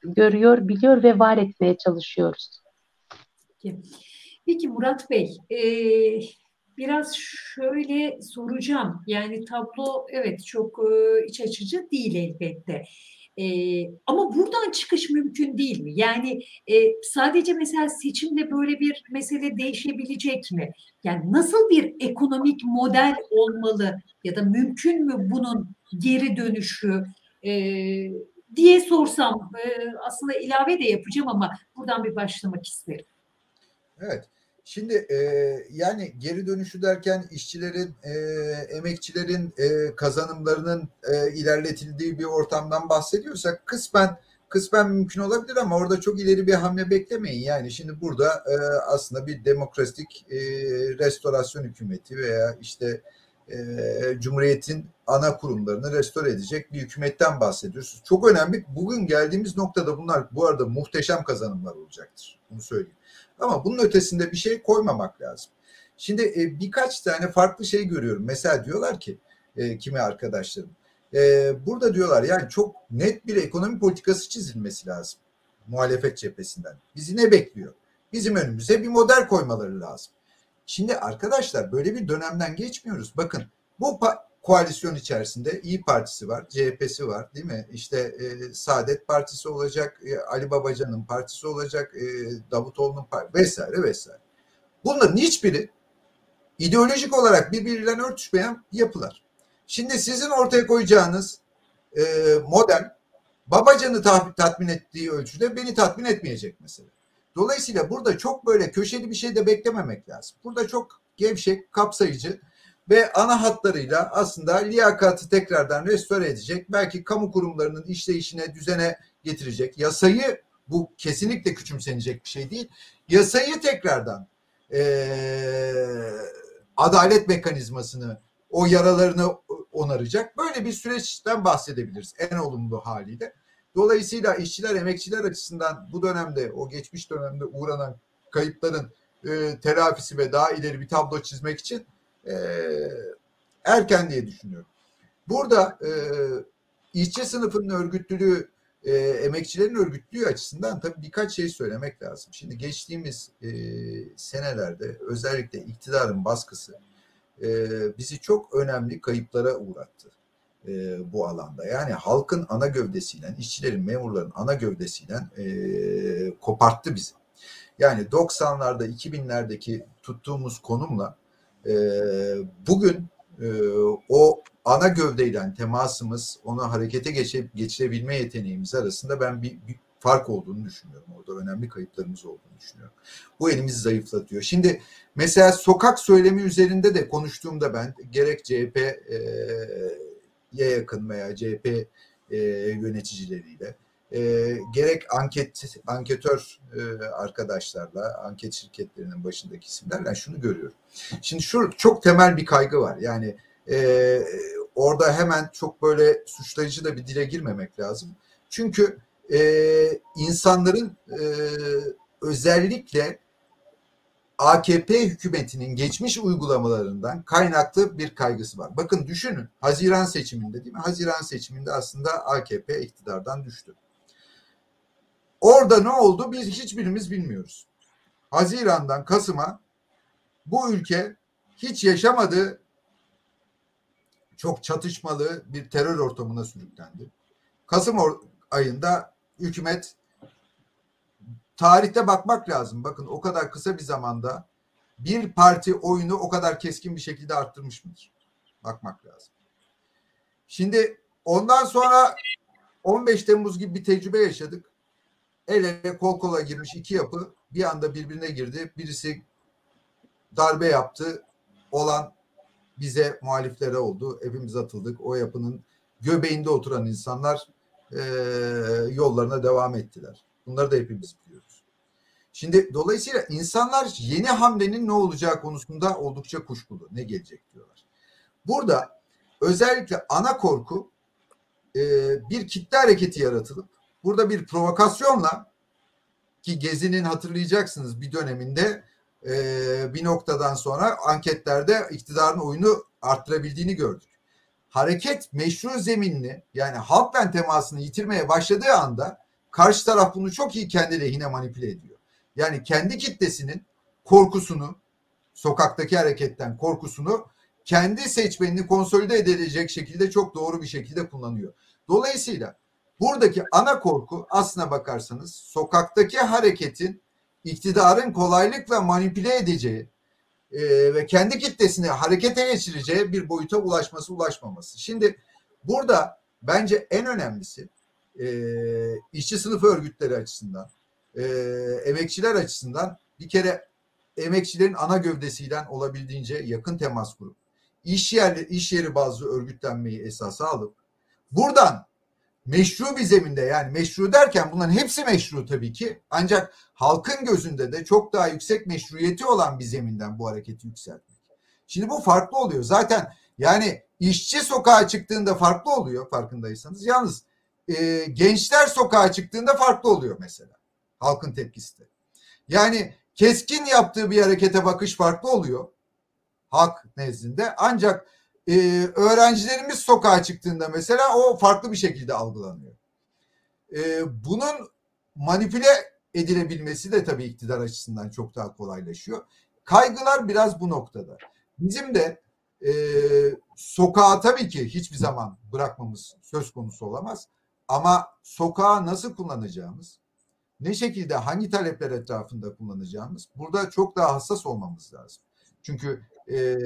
görüyor, biliyor ve var etmeye çalışıyoruz. Peki, Murat Bey, e, biraz şöyle soracağım. Yani tablo evet çok e, iç açıcı değil elbette. E, ama buradan çıkış mümkün değil mi? Yani e, sadece mesela seçimle böyle bir mesele değişebilecek mi? Yani nasıl bir ekonomik model olmalı ya da mümkün mü bunun geri dönüşü e, diye sorsam e, aslında ilave de yapacağım ama buradan bir başlamak isterim. Evet. Şimdi e, yani geri dönüşü derken işçilerin, e, emekçilerin e, kazanımlarının e, ilerletildiği bir ortamdan bahsediyorsak kısmen kısmen mümkün olabilir ama orada çok ileri bir hamle beklemeyin. Yani şimdi burada e, aslında bir demokratik e, restorasyon hükümeti veya işte e, Cumhuriyet'in ana kurumlarını restore edecek bir hükümetten bahsediyoruz. Çok önemli. Bugün geldiğimiz noktada bunlar bu arada muhteşem kazanımlar olacaktır. Bunu söyleyeyim. Ama bunun ötesinde bir şey koymamak lazım. Şimdi e, birkaç tane farklı şey görüyorum. Mesela diyorlar ki e, kimi arkadaşlarım. E, burada diyorlar yani çok net bir ekonomi politikası çizilmesi lazım. Muhalefet cephesinden. Bizi ne bekliyor? Bizim önümüze bir model koymaları lazım. Şimdi arkadaşlar böyle bir dönemden geçmiyoruz. Bakın bu koalisyon içerisinde İyi Partisi var, CHP'si var değil mi? İşte e, Saadet Partisi olacak, e, Ali Babacan'ın partisi olacak, e, Davutoğlu'nun partisi vesaire vesaire. Bunların hiçbiri ideolojik olarak birbiriyle örtüşmeyen yapılar. Şimdi sizin ortaya koyacağınız e, model Babacan'ı tatmin ettiği ölçüde beni tatmin etmeyecek mesela. Dolayısıyla burada çok böyle köşeli bir şey de beklememek lazım. Burada çok gevşek, kapsayıcı ve ana hatlarıyla aslında liyakatı tekrardan restore edecek. Belki kamu kurumlarının işleyişine, düzene getirecek. Yasayı bu kesinlikle küçümsenecek bir şey değil. Yasayı tekrardan e, adalet mekanizmasını, o yaralarını onaracak. Böyle bir süreçten bahsedebiliriz en olumlu haliyle. Dolayısıyla işçiler, emekçiler açısından bu dönemde, o geçmiş dönemde uğranan kayıpların e, telafisi ve daha ileri bir tablo çizmek için e, erken diye düşünüyorum. Burada e, işçi sınıfının örgütlülüğü, e, emekçilerin örgütlüğü açısından tabii birkaç şey söylemek lazım. Şimdi geçtiğimiz e, senelerde özellikle iktidarın baskısı e, bizi çok önemli kayıplara uğrattı e, bu alanda. Yani halkın ana gövdesiyle, işçilerin, memurların ana gövdesiyle e, koparttı bizi. Yani 90'larda, 2000'lerdeki tuttuğumuz konumla e, bugün e, o ana gövdeyle temasımız, onu harekete geçe, geçirebilme yeteneğimiz arasında ben bir, bir fark olduğunu düşünüyorum. Orada önemli kayıplarımız olduğunu düşünüyorum. Bu elimizi zayıflatıyor. Şimdi mesela sokak söylemi üzerinde de konuştuğumda ben gerek CHP'ye yakın veya CHP yöneticileriyle e, gerek anket anketör e, arkadaşlarla, anket şirketlerinin başındaki isimlerle şunu görüyorum. Şimdi şu çok temel bir kaygı var. Yani e, orada hemen çok böyle suçlayıcı da bir dile girmemek lazım. Çünkü e, insanların e, özellikle AKP hükümetinin geçmiş uygulamalarından kaynaklı bir kaygısı var. Bakın düşünün Haziran seçiminde değil mi? Haziran seçiminde aslında AKP iktidardan düştü. Orada ne oldu biz hiçbirimiz bilmiyoruz. Haziran'dan Kasım'a bu ülke hiç yaşamadığı çok çatışmalı bir terör ortamına sürüklendi. Kasım ayında hükümet tarihte bakmak lazım. Bakın o kadar kısa bir zamanda bir parti oyunu o kadar keskin bir şekilde arttırmış mıdır? Bakmak lazım. Şimdi ondan sonra 15 Temmuz gibi bir tecrübe yaşadık. El ele kol kola girmiş iki yapı bir anda birbirine girdi. Birisi darbe yaptı. Olan bize muhaliflere oldu. Hepimiz atıldık. O yapının göbeğinde oturan insanlar e, yollarına devam ettiler. Bunları da hepimiz biliyoruz. Şimdi dolayısıyla insanlar yeni hamlenin ne olacağı konusunda oldukça kuşkulu. Ne gelecek diyorlar. Burada özellikle ana korku e, bir kitle hareketi yaratılıp burada bir provokasyonla ki Gezi'nin hatırlayacaksınız bir döneminde e, bir noktadan sonra anketlerde iktidarın oyunu arttırabildiğini gördük. Hareket meşru zeminini yani halkla temasını yitirmeye başladığı anda karşı taraf bunu çok iyi kendi lehine manipüle ediyor. Yani kendi kitlesinin korkusunu sokaktaki hareketten korkusunu kendi seçmenini konsolide edilecek şekilde çok doğru bir şekilde kullanıyor. Dolayısıyla buradaki ana korku aslına bakarsanız sokaktaki hareketin iktidarın kolaylıkla manipüle edeceği e, ve kendi kitlesini harekete geçireceği bir boyuta ulaşması ulaşmaması. Şimdi burada bence en önemlisi e, işçi sınıfı örgütleri açısından, e, emekçiler açısından bir kere emekçilerin ana gövdesiyle olabildiğince yakın temas kurup iş yerli iş yeri bazı örgütlenmeyi esasa alıp buradan meşru bir zeminde yani meşru derken bunların hepsi meşru tabii ki ancak halkın gözünde de çok daha yüksek meşruiyeti olan bir zeminden bu hareketi yükseltmek. Şimdi bu farklı oluyor. Zaten yani işçi sokağa çıktığında farklı oluyor farkındaysanız. Yalnız e, gençler sokağa çıktığında farklı oluyor mesela. Halkın tepkisi de. Yani keskin yaptığı bir harekete bakış farklı oluyor. Halk nezdinde. Ancak e, öğrencilerimiz sokağa çıktığında mesela o farklı bir şekilde algılanıyor. E, bunun manipüle edilebilmesi de tabii iktidar açısından çok daha kolaylaşıyor. Kaygılar biraz bu noktada. Bizim de e, sokağa tabii ki hiçbir zaman bırakmamız söz konusu olamaz. Ama sokağı nasıl kullanacağımız, ne şekilde hangi talepler etrafında kullanacağımız burada çok daha hassas olmamız lazım. Çünkü e,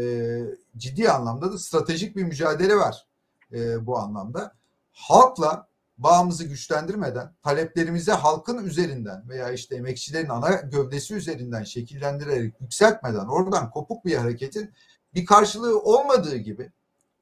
ciddi anlamda da stratejik bir mücadele var e, bu anlamda. Halkla bağımızı güçlendirmeden, taleplerimizi halkın üzerinden veya işte emekçilerin ana gövdesi üzerinden şekillendirerek yükseltmeden oradan kopuk bir hareketin bir karşılığı olmadığı gibi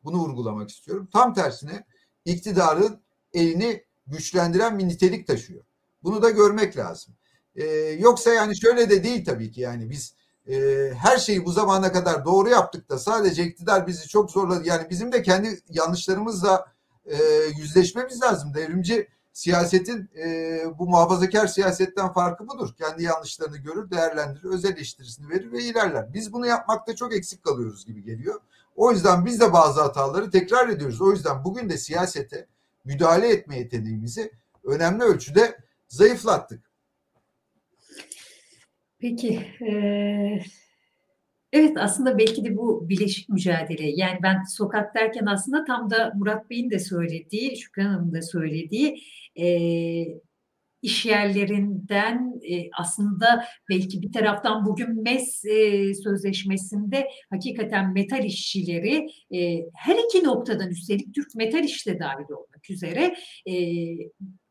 bunu vurgulamak istiyorum. Tam tersine iktidarın elini güçlendiren bir nitelik taşıyor. Bunu da görmek lazım. Ee, yoksa yani şöyle de değil tabii ki yani biz e, her şeyi bu zamana kadar doğru yaptık da sadece iktidar bizi çok zorladı. Yani bizim de kendi yanlışlarımızla e, yüzleşmemiz lazım. Devrimci siyasetin e, bu muhafazakar siyasetten farkı budur. Kendi yanlışlarını görür, değerlendirir, öz eleştirisini verir ve ilerler. Biz bunu yapmakta çok eksik kalıyoruz gibi geliyor. O yüzden biz de bazı hataları tekrar ediyoruz. O yüzden bugün de siyasete müdahale etme yeteneğimizi önemli ölçüde zayıflattık. Peki, evet aslında belki de bu bileşik mücadele. Yani ben sokak derken aslında tam da Murat Bey'in de söylediği, Şükran Hanım'ın da söylediği e, iş yerlerinden e, aslında belki bir taraftan bugün MES e, sözleşmesinde hakikaten metal işçileri e, her iki noktadan üstelik Türk metal işçi de dahil olmak üzere e,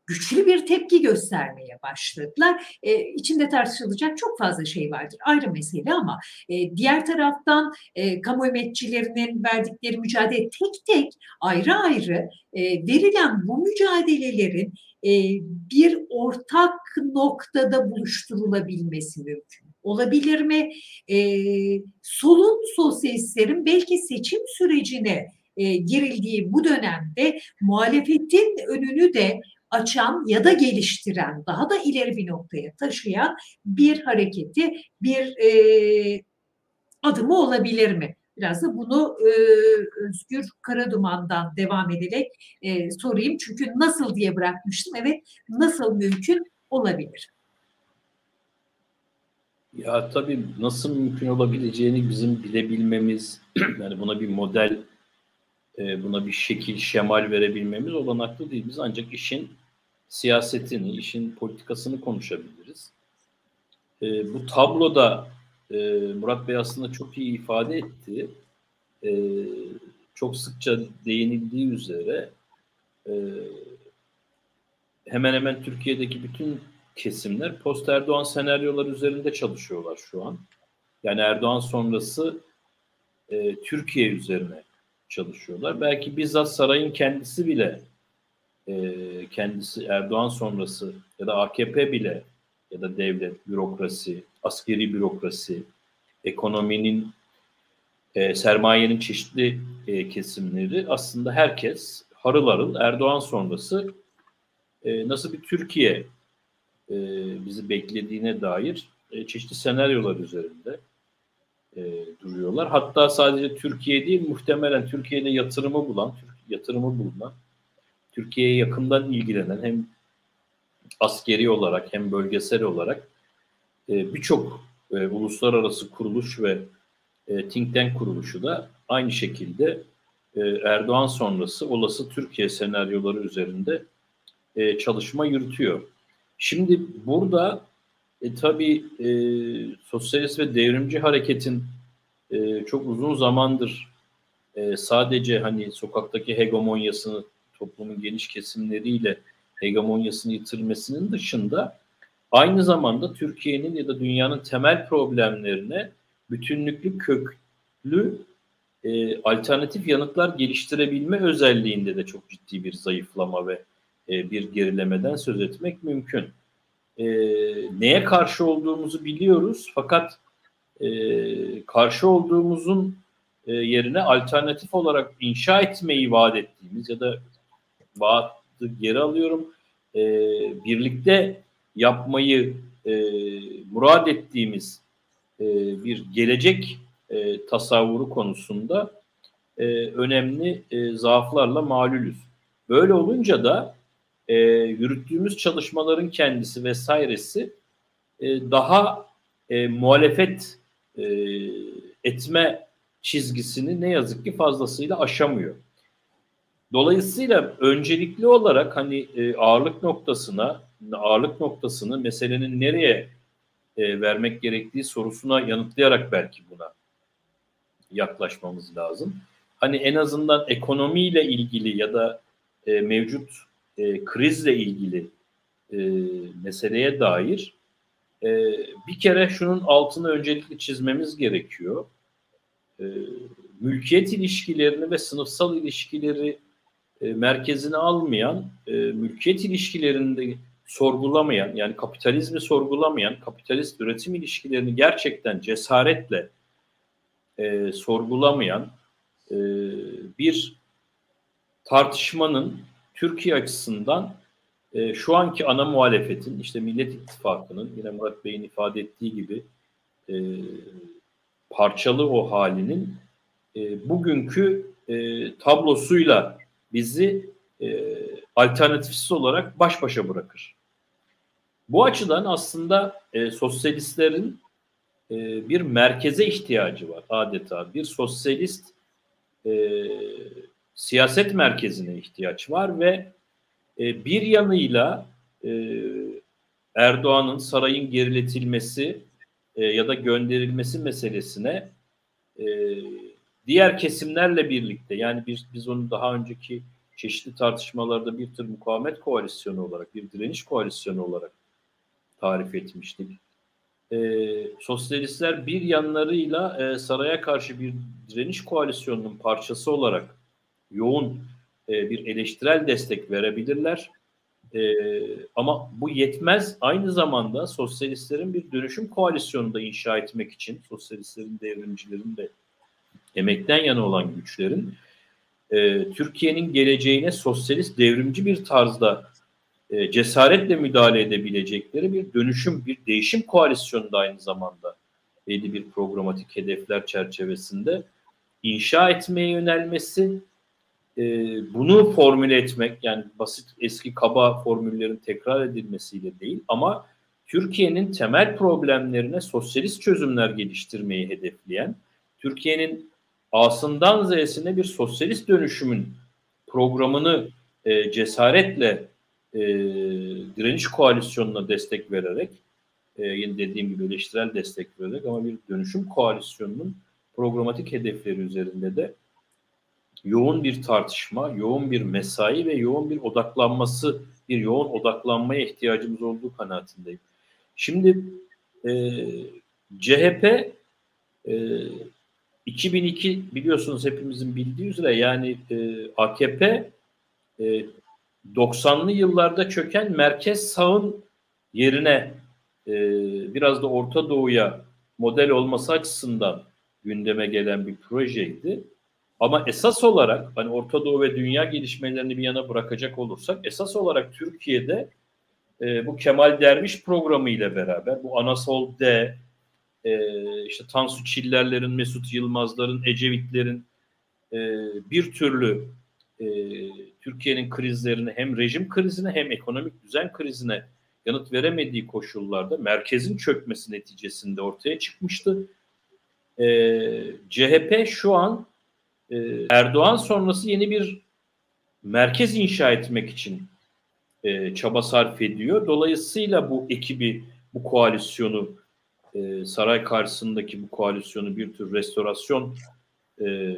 güçlü bir tepki göstermeye başladılar. E, içinde tartışılacak çok fazla şey vardır. Ayrı mesele ama e, diğer taraftan e, kamu emekçilerinin verdikleri mücadele tek tek ayrı ayrı e, verilen bu mücadelelerin e, bir ortak noktada buluşturulabilmesi mümkün. Olabilir mi? E, solun sosyalistlerin belki seçim sürecine e, girildiği bu dönemde muhalefetin önünü de açan ya da geliştiren, daha da ileri bir noktaya taşıyan bir hareketi, bir e, adımı olabilir mi? Biraz da bunu e, Özgür Karaduman'dan devam ederek e, sorayım. Çünkü nasıl diye bırakmıştım. Evet, nasıl mümkün olabilir? Ya tabii nasıl mümkün olabileceğini bizim bilebilmemiz, yani buna bir model, e, buna bir şekil, şemal verebilmemiz olanaklı değil. Biz ancak işin siyasetini, işin politikasını konuşabiliriz. E, bu tabloda e, Murat Bey aslında çok iyi ifade etti. Çok sıkça değinildiği üzere hemen hemen Türkiye'deki bütün kesimler post Erdoğan senaryolar üzerinde çalışıyorlar şu an. Yani Erdoğan sonrası e, Türkiye üzerine çalışıyorlar. Belki bizzat sarayın kendisi bile e, kendisi Erdoğan sonrası ya da AKP bile ya da devlet, bürokrasi, askeri bürokrasi, ekonominin, e, sermayenin çeşitli e, kesimleri aslında herkes harıl harıl Erdoğan sonrası e, nasıl bir Türkiye e, bizi beklediğine dair e, çeşitli senaryolar üzerinde e, duruyorlar. Hatta sadece Türkiye değil, muhtemelen Türkiye'de yatırımı bulan, yatırımı bulunan, Türkiye'ye yakından ilgilenen hem askeri olarak hem bölgesel olarak e, birçok e, uluslararası kuruluş ve e, think tank kuruluşu da aynı şekilde e, Erdoğan sonrası olası Türkiye senaryoları üzerinde e, çalışma yürütüyor. Şimdi burada e, tabii e, sosyalist ve devrimci hareketin e, çok uzun zamandır e, sadece hani sokaktaki hegemonyasını toplumun geniş kesimleriyle hegemonyasını yitirmesinin dışında aynı zamanda Türkiye'nin ya da dünyanın temel problemlerine bütünlüklü köklü e, alternatif yanıtlar geliştirebilme özelliğinde de çok ciddi bir zayıflama ve e, bir gerilemeden söz etmek mümkün. E, neye karşı olduğumuzu biliyoruz fakat e, karşı olduğumuzun e, yerine alternatif olarak inşa etmeyi vaat ettiğimiz ya da vaatı geri alıyorum e, birlikte yapmayı e, murad ettiğimiz e, bir gelecek e, tasavvuru konusunda e, önemli e, zaaflarla malulüz. Böyle olunca da e, yürüttüğümüz çalışmaların kendisi vesairesi e, daha e, muhalefet e, etme çizgisini ne yazık ki fazlasıyla aşamıyor. Dolayısıyla öncelikli olarak hani e, ağırlık noktasına, ağırlık noktasını meselenin nereye e, vermek gerektiği sorusuna yanıtlayarak belki buna yaklaşmamız lazım. Hani en azından ekonomiyle ilgili ya da e, mevcut e, krizle ilgili e, meseleye dair e, bir kere şunun altını öncelikle çizmemiz gerekiyor. E, mülkiyet ilişkilerini ve sınıfsal ilişkileri e, merkezine almayan, e, mülkiyet ilişkilerinde sorgulamayan, yani kapitalizmi sorgulamayan, kapitalist üretim ilişkilerini gerçekten cesaretle e, sorgulamayan e, bir tartışmanın Türkiye açısından e, şu anki ana muhalefetin işte Millet İttifakı'nın yine Murat Bey'in ifade ettiği gibi e, parçalı o halinin e, bugünkü e, tablosuyla bizi e, alternatifsiz olarak baş başa bırakır. Bu açıdan aslında e, sosyalistlerin e, bir merkeze ihtiyacı var adeta. Bir sosyalist e, siyaset merkezine ihtiyaç var ve e, bir yanıyla e, Erdoğan'ın sarayın geriletilmesi e, ya da gönderilmesi meselesine e, diğer kesimlerle birlikte yani biz, biz onu daha önceki çeşitli tartışmalarda bir tür mukavemet koalisyonu olarak, bir direniş koalisyonu olarak tarif etmiştik. E, sosyalistler bir yanlarıyla e, saraya karşı bir direniş koalisyonunun parçası olarak yoğun e, bir eleştirel destek verebilirler. E, ama bu yetmez. Aynı zamanda sosyalistlerin bir dönüşüm koalisyonu da inşa etmek için, sosyalistlerin, devrimcilerin de emekten yana olan güçlerin e, Türkiye'nin geleceğine sosyalist devrimci bir tarzda e, cesaretle müdahale edebilecekleri bir dönüşüm, bir değişim koalisyonu da aynı zamanda belli bir programatik hedefler çerçevesinde inşa etmeye yönelmesi, e, bunu formüle etmek yani basit eski kaba formüllerin tekrar edilmesiyle değil ama Türkiye'nin temel problemlerine sosyalist çözümler geliştirmeyi hedefleyen, Türkiye'nin A'sından Z'sine bir sosyalist dönüşümün programını e, cesaretle e, direniş koalisyonuna destek vererek e, yine dediğim gibi eleştirel destek vererek ama bir dönüşüm koalisyonunun programatik hedefleri üzerinde de yoğun bir tartışma, yoğun bir mesai ve yoğun bir odaklanması, bir yoğun odaklanmaya ihtiyacımız olduğu kanaatindeyim. Şimdi e, CHP e, 2002 biliyorsunuz hepimizin bildiği üzere yani e, AKP e, 90'lı yıllarda çöken merkez sağın yerine e, biraz da Orta Doğu'ya model olması açısından gündeme gelen bir projeydi. Ama esas olarak hani Orta Doğu ve dünya gelişmelerini bir yana bırakacak olursak esas olarak Türkiye'de e, bu Kemal Derviş programı ile beraber bu Anasol D, e, işte Tansu Çillerlerin, Mesut Yılmazların, Ecevitlerin e, bir türlü e, Türkiye'nin krizlerini hem rejim krizine hem ekonomik düzen krizine yanıt veremediği koşullarda merkezin çökmesi neticesinde ortaya çıkmıştı. E, CHP şu an e, Erdoğan sonrası yeni bir merkez inşa etmek için e, çaba sarf ediyor. Dolayısıyla bu ekibi, bu koalisyonu, e, saray karşısındaki bu koalisyonu bir tür restorasyon e,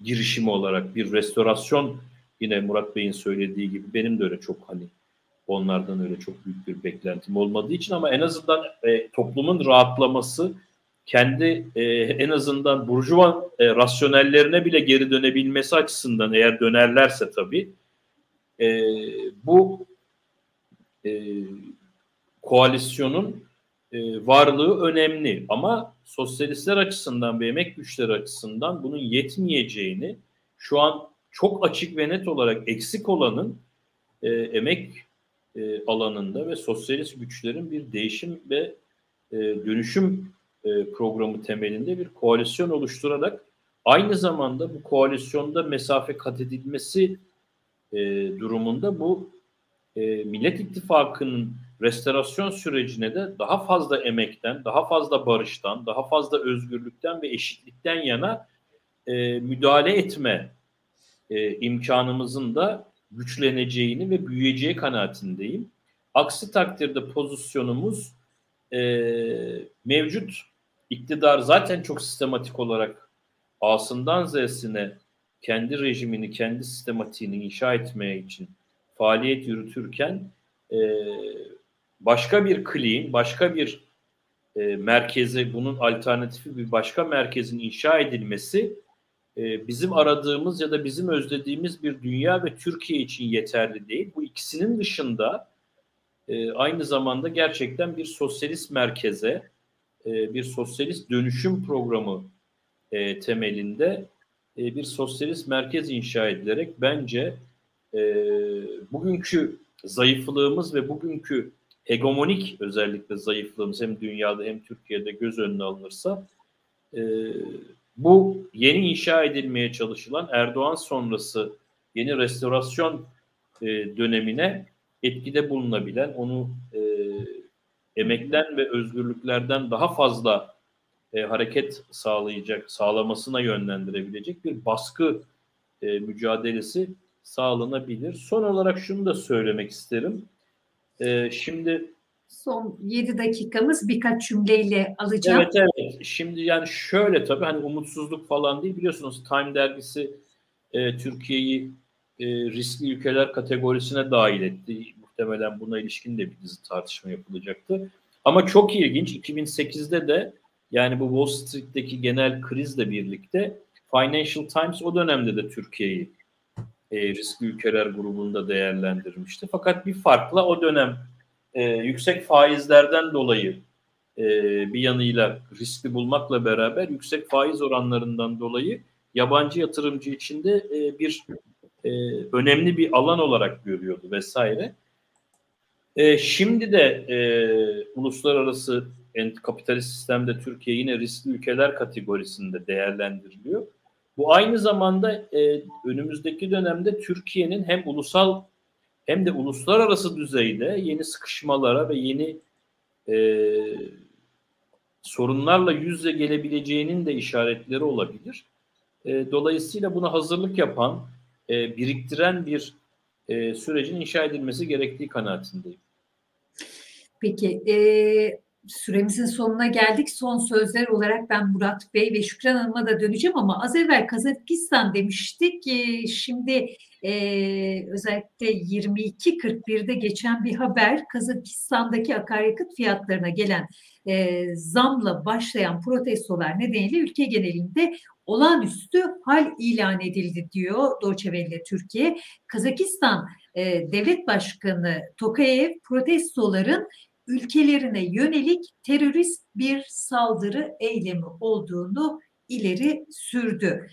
girişimi olarak bir restorasyon yine Murat Bey'in söylediği gibi benim de öyle çok hani onlardan öyle çok büyük bir beklentim olmadığı için ama en azından e, toplumun rahatlaması kendi e, en azından burjuva e, rasyonellerine bile geri dönebilmesi açısından eğer dönerlerse tabii e, bu e, koalisyonun e, varlığı önemli. Ama sosyalistler açısından ve emek güçleri açısından bunun yetmeyeceğini şu an çok açık ve net olarak eksik olanın e, emek e, alanında ve sosyalist güçlerin bir değişim ve e, dönüşüm e, programı temelinde bir koalisyon oluşturarak aynı zamanda bu koalisyonda mesafe kat edilmesi e, durumunda bu e, Millet İttifakı'nın restorasyon sürecine de daha fazla emekten, daha fazla barıştan, daha fazla özgürlükten ve eşitlikten yana e, müdahale etme e, imkanımızın da güçleneceğini ve büyüyeceği kanaatindeyim. Aksi takdirde pozisyonumuz e, mevcut iktidar zaten çok sistematik olarak A'sından Z'sine kendi rejimini, kendi sistematiğini inşa etmeye için faaliyet yürütürken e, başka bir kliğin, başka bir e, merkeze, bunun alternatifi bir başka merkezin inşa edilmesi e, bizim aradığımız ya da bizim özlediğimiz bir dünya ve Türkiye için yeterli değil. Bu ikisinin dışında e, aynı zamanda gerçekten bir sosyalist merkeze, e, bir sosyalist dönüşüm programı e, temelinde e, bir sosyalist merkez inşa edilerek bence bugünkü zayıflığımız ve bugünkü hegemonik özellikle zayıflığımız hem dünyada hem Türkiye'de göz önüne alınırsa bu yeni inşa edilmeye çalışılan Erdoğan sonrası yeni restorasyon dönemine etkide bulunabilen, onu e, emekten ve özgürlüklerden daha fazla e, hareket sağlayacak, sağlamasına yönlendirebilecek bir baskı e, mücadelesi sağlanabilir. Son olarak şunu da söylemek isterim. E, şimdi son 7 dakikamız birkaç cümleyle alacağım. Evet evet. Şimdi yani şöyle tabii hani umutsuzluk falan değil biliyorsunuz Time dergisi e, Türkiye'yi e, riskli ülkeler kategorisine dahil etti. Muhtemelen buna ilişkin de bir dizi tartışma yapılacaktı. Ama çok ilginç 2008'de de yani bu Wall Street'teki genel krizle birlikte Financial Times o dönemde de Türkiye'yi e, riskli ülkeler grubunda değerlendirmişti. Fakat bir farkla o dönem e, yüksek faizlerden dolayı e, bir yanıyla riskli bulmakla beraber yüksek faiz oranlarından dolayı yabancı yatırımcı için de e, bir e, önemli bir alan olarak görüyordu vesaire. E, şimdi de e, uluslararası kapitalist sistemde Türkiye yine riskli ülkeler kategorisinde değerlendiriliyor. Bu aynı zamanda e, önümüzdeki dönemde Türkiye'nin hem ulusal hem de uluslararası düzeyde yeni sıkışmalara ve yeni e, sorunlarla yüzle gelebileceğinin de işaretleri olabilir. E, dolayısıyla buna hazırlık yapan, e, biriktiren bir e, sürecin inşa edilmesi gerektiği kanaatindeyim. Peki, e, süremizin sonuna geldik. Son sözler olarak ben Murat Bey ve Şükran Hanım'a da döneceğim ama az evvel Kazakistan demiştik. E, şimdi e, özellikle 22.41'de geçen bir haber Kazakistan'daki akaryakıt fiyatlarına gelen e, zamla başlayan protestolar nedeniyle ülke genelinde olağanüstü hal ilan edildi diyor Deutsche Welle Türkiye. Kazakistan e, Devlet Başkanı Tokayev protestoların ülkelerine yönelik terörist bir saldırı eylemi olduğunu ileri sürdü.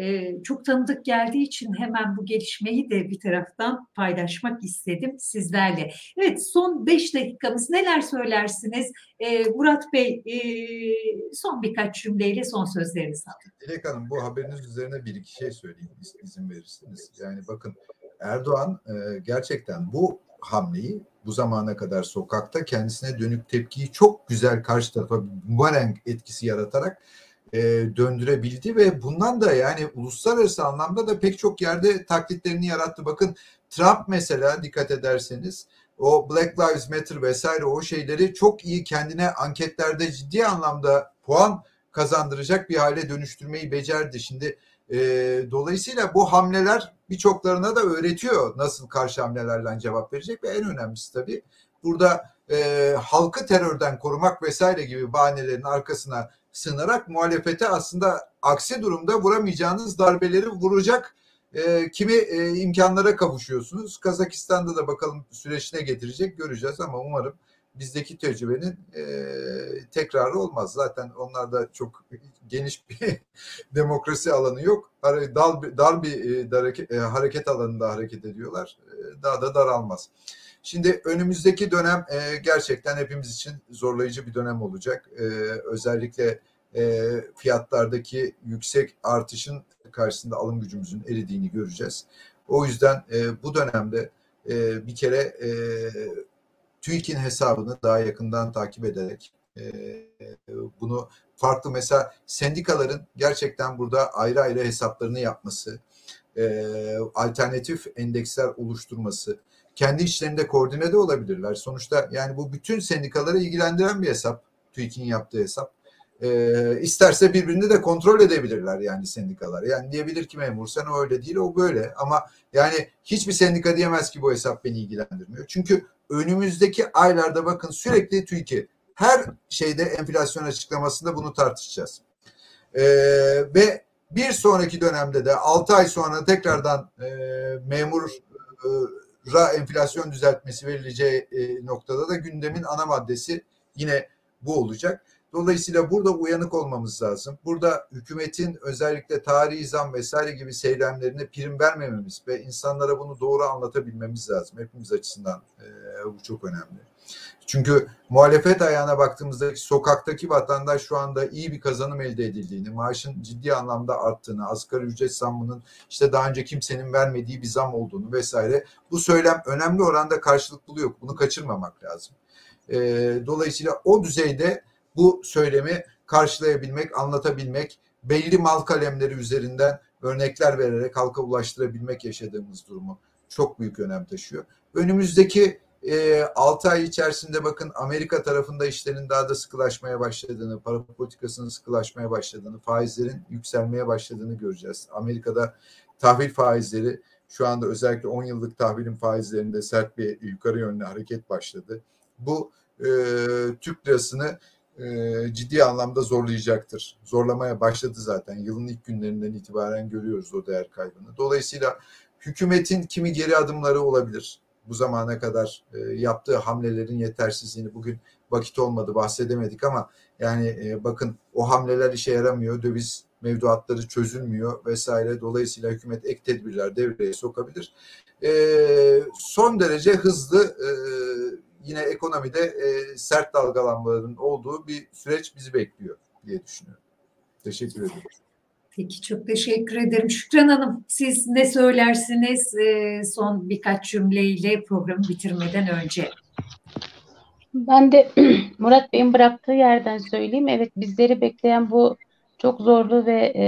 Ee, çok tanıdık geldiği için hemen bu gelişmeyi de bir taraftan paylaşmak istedim sizlerle. Evet son beş dakikamız neler söylersiniz? Ee, Murat Bey e, son birkaç cümleyle son sözlerinizi alın. Dilek Hanım bu haberiniz üzerine bir iki şey söyleyeyim izin verirsiniz. Yani bakın Erdoğan e, gerçekten bu hamleyi bu zamana kadar sokakta kendisine dönük tepkiyi çok güzel karşı tarafa bumerang etkisi yaratarak e, döndürebildi ve bundan da yani uluslararası anlamda da pek çok yerde taklitlerini yarattı. Bakın Trump mesela dikkat ederseniz o Black Lives Matter vesaire o şeyleri çok iyi kendine anketlerde ciddi anlamda puan kazandıracak bir hale dönüştürmeyi becerdi. Şimdi e, dolayısıyla bu hamleler birçoklarına da öğretiyor nasıl karşı hamlelerle cevap verecek ve en önemlisi tabii burada e, halkı terörden korumak vesaire gibi bahanelerin arkasına sığınarak muhalefete aslında aksi durumda vuramayacağınız darbeleri vuracak e, kimi e, imkanlara kavuşuyorsunuz. Kazakistan'da da bakalım süreçine getirecek göreceğiz ama umarım bizdeki tecrübenin e, tekrarı olmaz. Zaten onlarda çok geniş bir demokrasi alanı yok. Dar, dar bir dar, e, hareket alanında hareket ediyorlar. E, daha da daralmaz. Şimdi önümüzdeki dönem e, gerçekten hepimiz için zorlayıcı bir dönem olacak. E, özellikle e, fiyatlardaki yüksek artışın karşısında alım gücümüzün eridiğini göreceğiz. O yüzden e, bu dönemde e, bir kere e, TÜİK'in hesabını daha yakından takip ederek e, bunu farklı mesela sendikaların gerçekten burada ayrı ayrı hesaplarını yapması, e, alternatif endeksler oluşturması, kendi içlerinde koordine de olabilirler. Sonuçta yani bu bütün sendikaları ilgilendiren bir hesap, TÜİK'in yaptığı hesap. E, isterse birbirini de kontrol edebilirler yani sendikalar. Yani diyebilir ki memur sen o öyle değil o böyle ama yani hiçbir sendika diyemez ki bu hesap beni ilgilendirmiyor. Çünkü önümüzdeki aylarda bakın sürekli TÜİK'i her şeyde enflasyon açıklamasında bunu tartışacağız. Ee, ve bir sonraki dönemde de 6 ay sonra tekrardan e, memur ra enflasyon düzeltmesi verileceği e, noktada da gündemin ana maddesi yine bu olacak. Dolayısıyla burada uyanık olmamız lazım. Burada hükümetin özellikle tarihi zam vesaire gibi seylemlerine prim vermememiz ve insanlara bunu doğru anlatabilmemiz lazım. Hepimiz açısından e, bu çok önemli. Çünkü muhalefet ayağına baktığımızda sokaktaki vatandaş şu anda iyi bir kazanım elde edildiğini, maaşın ciddi anlamda arttığını, asgari ücret zammının işte daha önce kimsenin vermediği bir zam olduğunu vesaire bu söylem önemli oranda karşılık buluyor. Bunu kaçırmamak lazım. E, dolayısıyla o düzeyde bu söylemi karşılayabilmek, anlatabilmek, belli mal kalemleri üzerinden örnekler vererek halka ulaştırabilmek yaşadığımız durumu çok büyük önem taşıyor. Önümüzdeki e, 6 ay içerisinde bakın Amerika tarafında işlerin daha da sıkılaşmaya başladığını, para politikasının sıkılaşmaya başladığını, faizlerin yükselmeye başladığını göreceğiz. Amerika'da tahvil faizleri şu anda özellikle 10 yıllık tahvilin faizlerinde sert bir yukarı yönlü hareket başladı. Bu e, Türk lirasını ciddi anlamda zorlayacaktır. Zorlamaya başladı zaten. Yılın ilk günlerinden itibaren görüyoruz o değer kaybını. Dolayısıyla hükümetin kimi geri adımları olabilir. Bu zamana kadar e, yaptığı hamlelerin yetersizliğini bugün vakit olmadı bahsedemedik ama yani e, bakın o hamleler işe yaramıyor. Döviz mevduatları çözülmüyor vesaire. Dolayısıyla hükümet ek tedbirler devreye sokabilir. E, son derece hızlı e, yine ekonomide e, sert dalgalanmaların olduğu bir süreç bizi bekliyor diye düşünüyorum. Teşekkür ederim. Peki çok teşekkür ederim. Şükran Hanım siz ne söylersiniz e, son birkaç cümleyle programı bitirmeden önce? Ben de Murat Bey'in bıraktığı yerden söyleyeyim. Evet bizleri bekleyen bu çok zorlu ve e,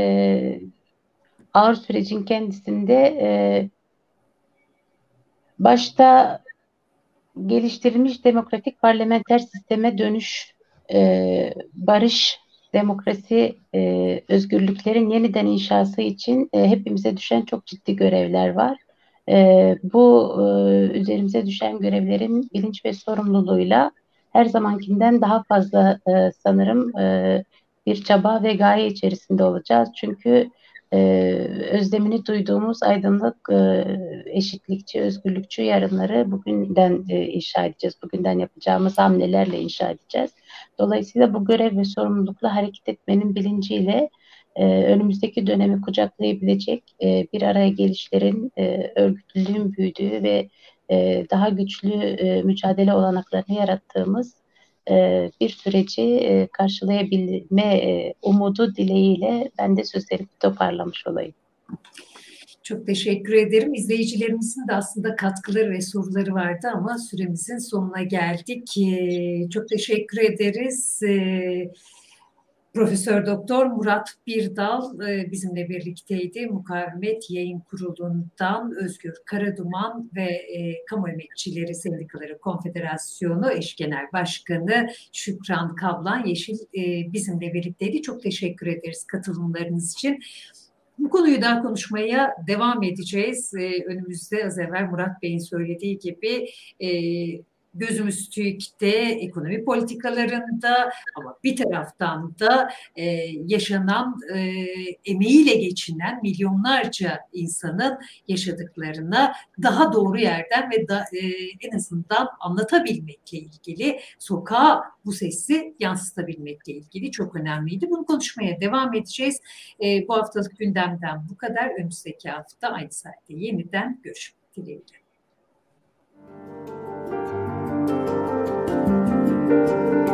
ağır sürecin kendisinde e, başta geliştirilmiş demokratik parlamenter sisteme dönüş, e, barış, demokrasi, e, özgürlüklerin yeniden inşası için e, hepimize düşen çok ciddi görevler var. E, bu e, üzerimize düşen görevlerin bilinç ve sorumluluğuyla her zamankinden daha fazla e, sanırım e, bir çaba ve gaye içerisinde olacağız. Çünkü e, özlemini duyduğumuz aydınlık, e, eşitlikçi, özgürlükçü yarınları bugünden e, inşa edeceğiz. Bugünden yapacağımız hamlelerle inşa edeceğiz. Dolayısıyla bu görev ve sorumlulukla hareket etmenin bilinciyle e, önümüzdeki dönemi kucaklayabilecek e, bir araya gelişlerin, e, örgütlülüğün büyüdüğü ve e, daha güçlü e, mücadele olanaklarını yarattığımız e, bir süreci e, karşılayabilme e, umudu dileğiyle ben de sözlerimi toparlamış olayım. Çok teşekkür ederim. İzleyicilerimizin de aslında katkıları ve soruları vardı ama süremizin sonuna geldik. Çok teşekkür ederiz. Profesör Doktor Murat Birdal e, bizimle birlikteydi. Mukavemet Yayın Kurulu'ndan Özgür Karaduman ve e, Kamu Emekçileri Sendikaları Konfederasyonu Eş Genel Başkanı Şükran Kablan Yeşil e, bizimle birlikteydi. Çok teşekkür ederiz katılımlarınız için. Bu konuyu daha konuşmaya devam edeceğiz. Önümüzde az evvel Murat Bey'in söylediği gibi gözümüz TÜİK'te, ekonomi politikalarında ama bir taraftan da e, yaşanan e, emeğiyle geçinen milyonlarca insanın yaşadıklarına daha doğru yerden ve da, e, en azından anlatabilmekle ilgili sokağa bu sesi yansıtabilmekle ilgili çok önemliydi. Bunu konuşmaya devam edeceğiz. E, bu haftalık gündemden bu kadar. Önümüzdeki hafta aynı saatte yeniden görüşmek dileğiyle. Thank you.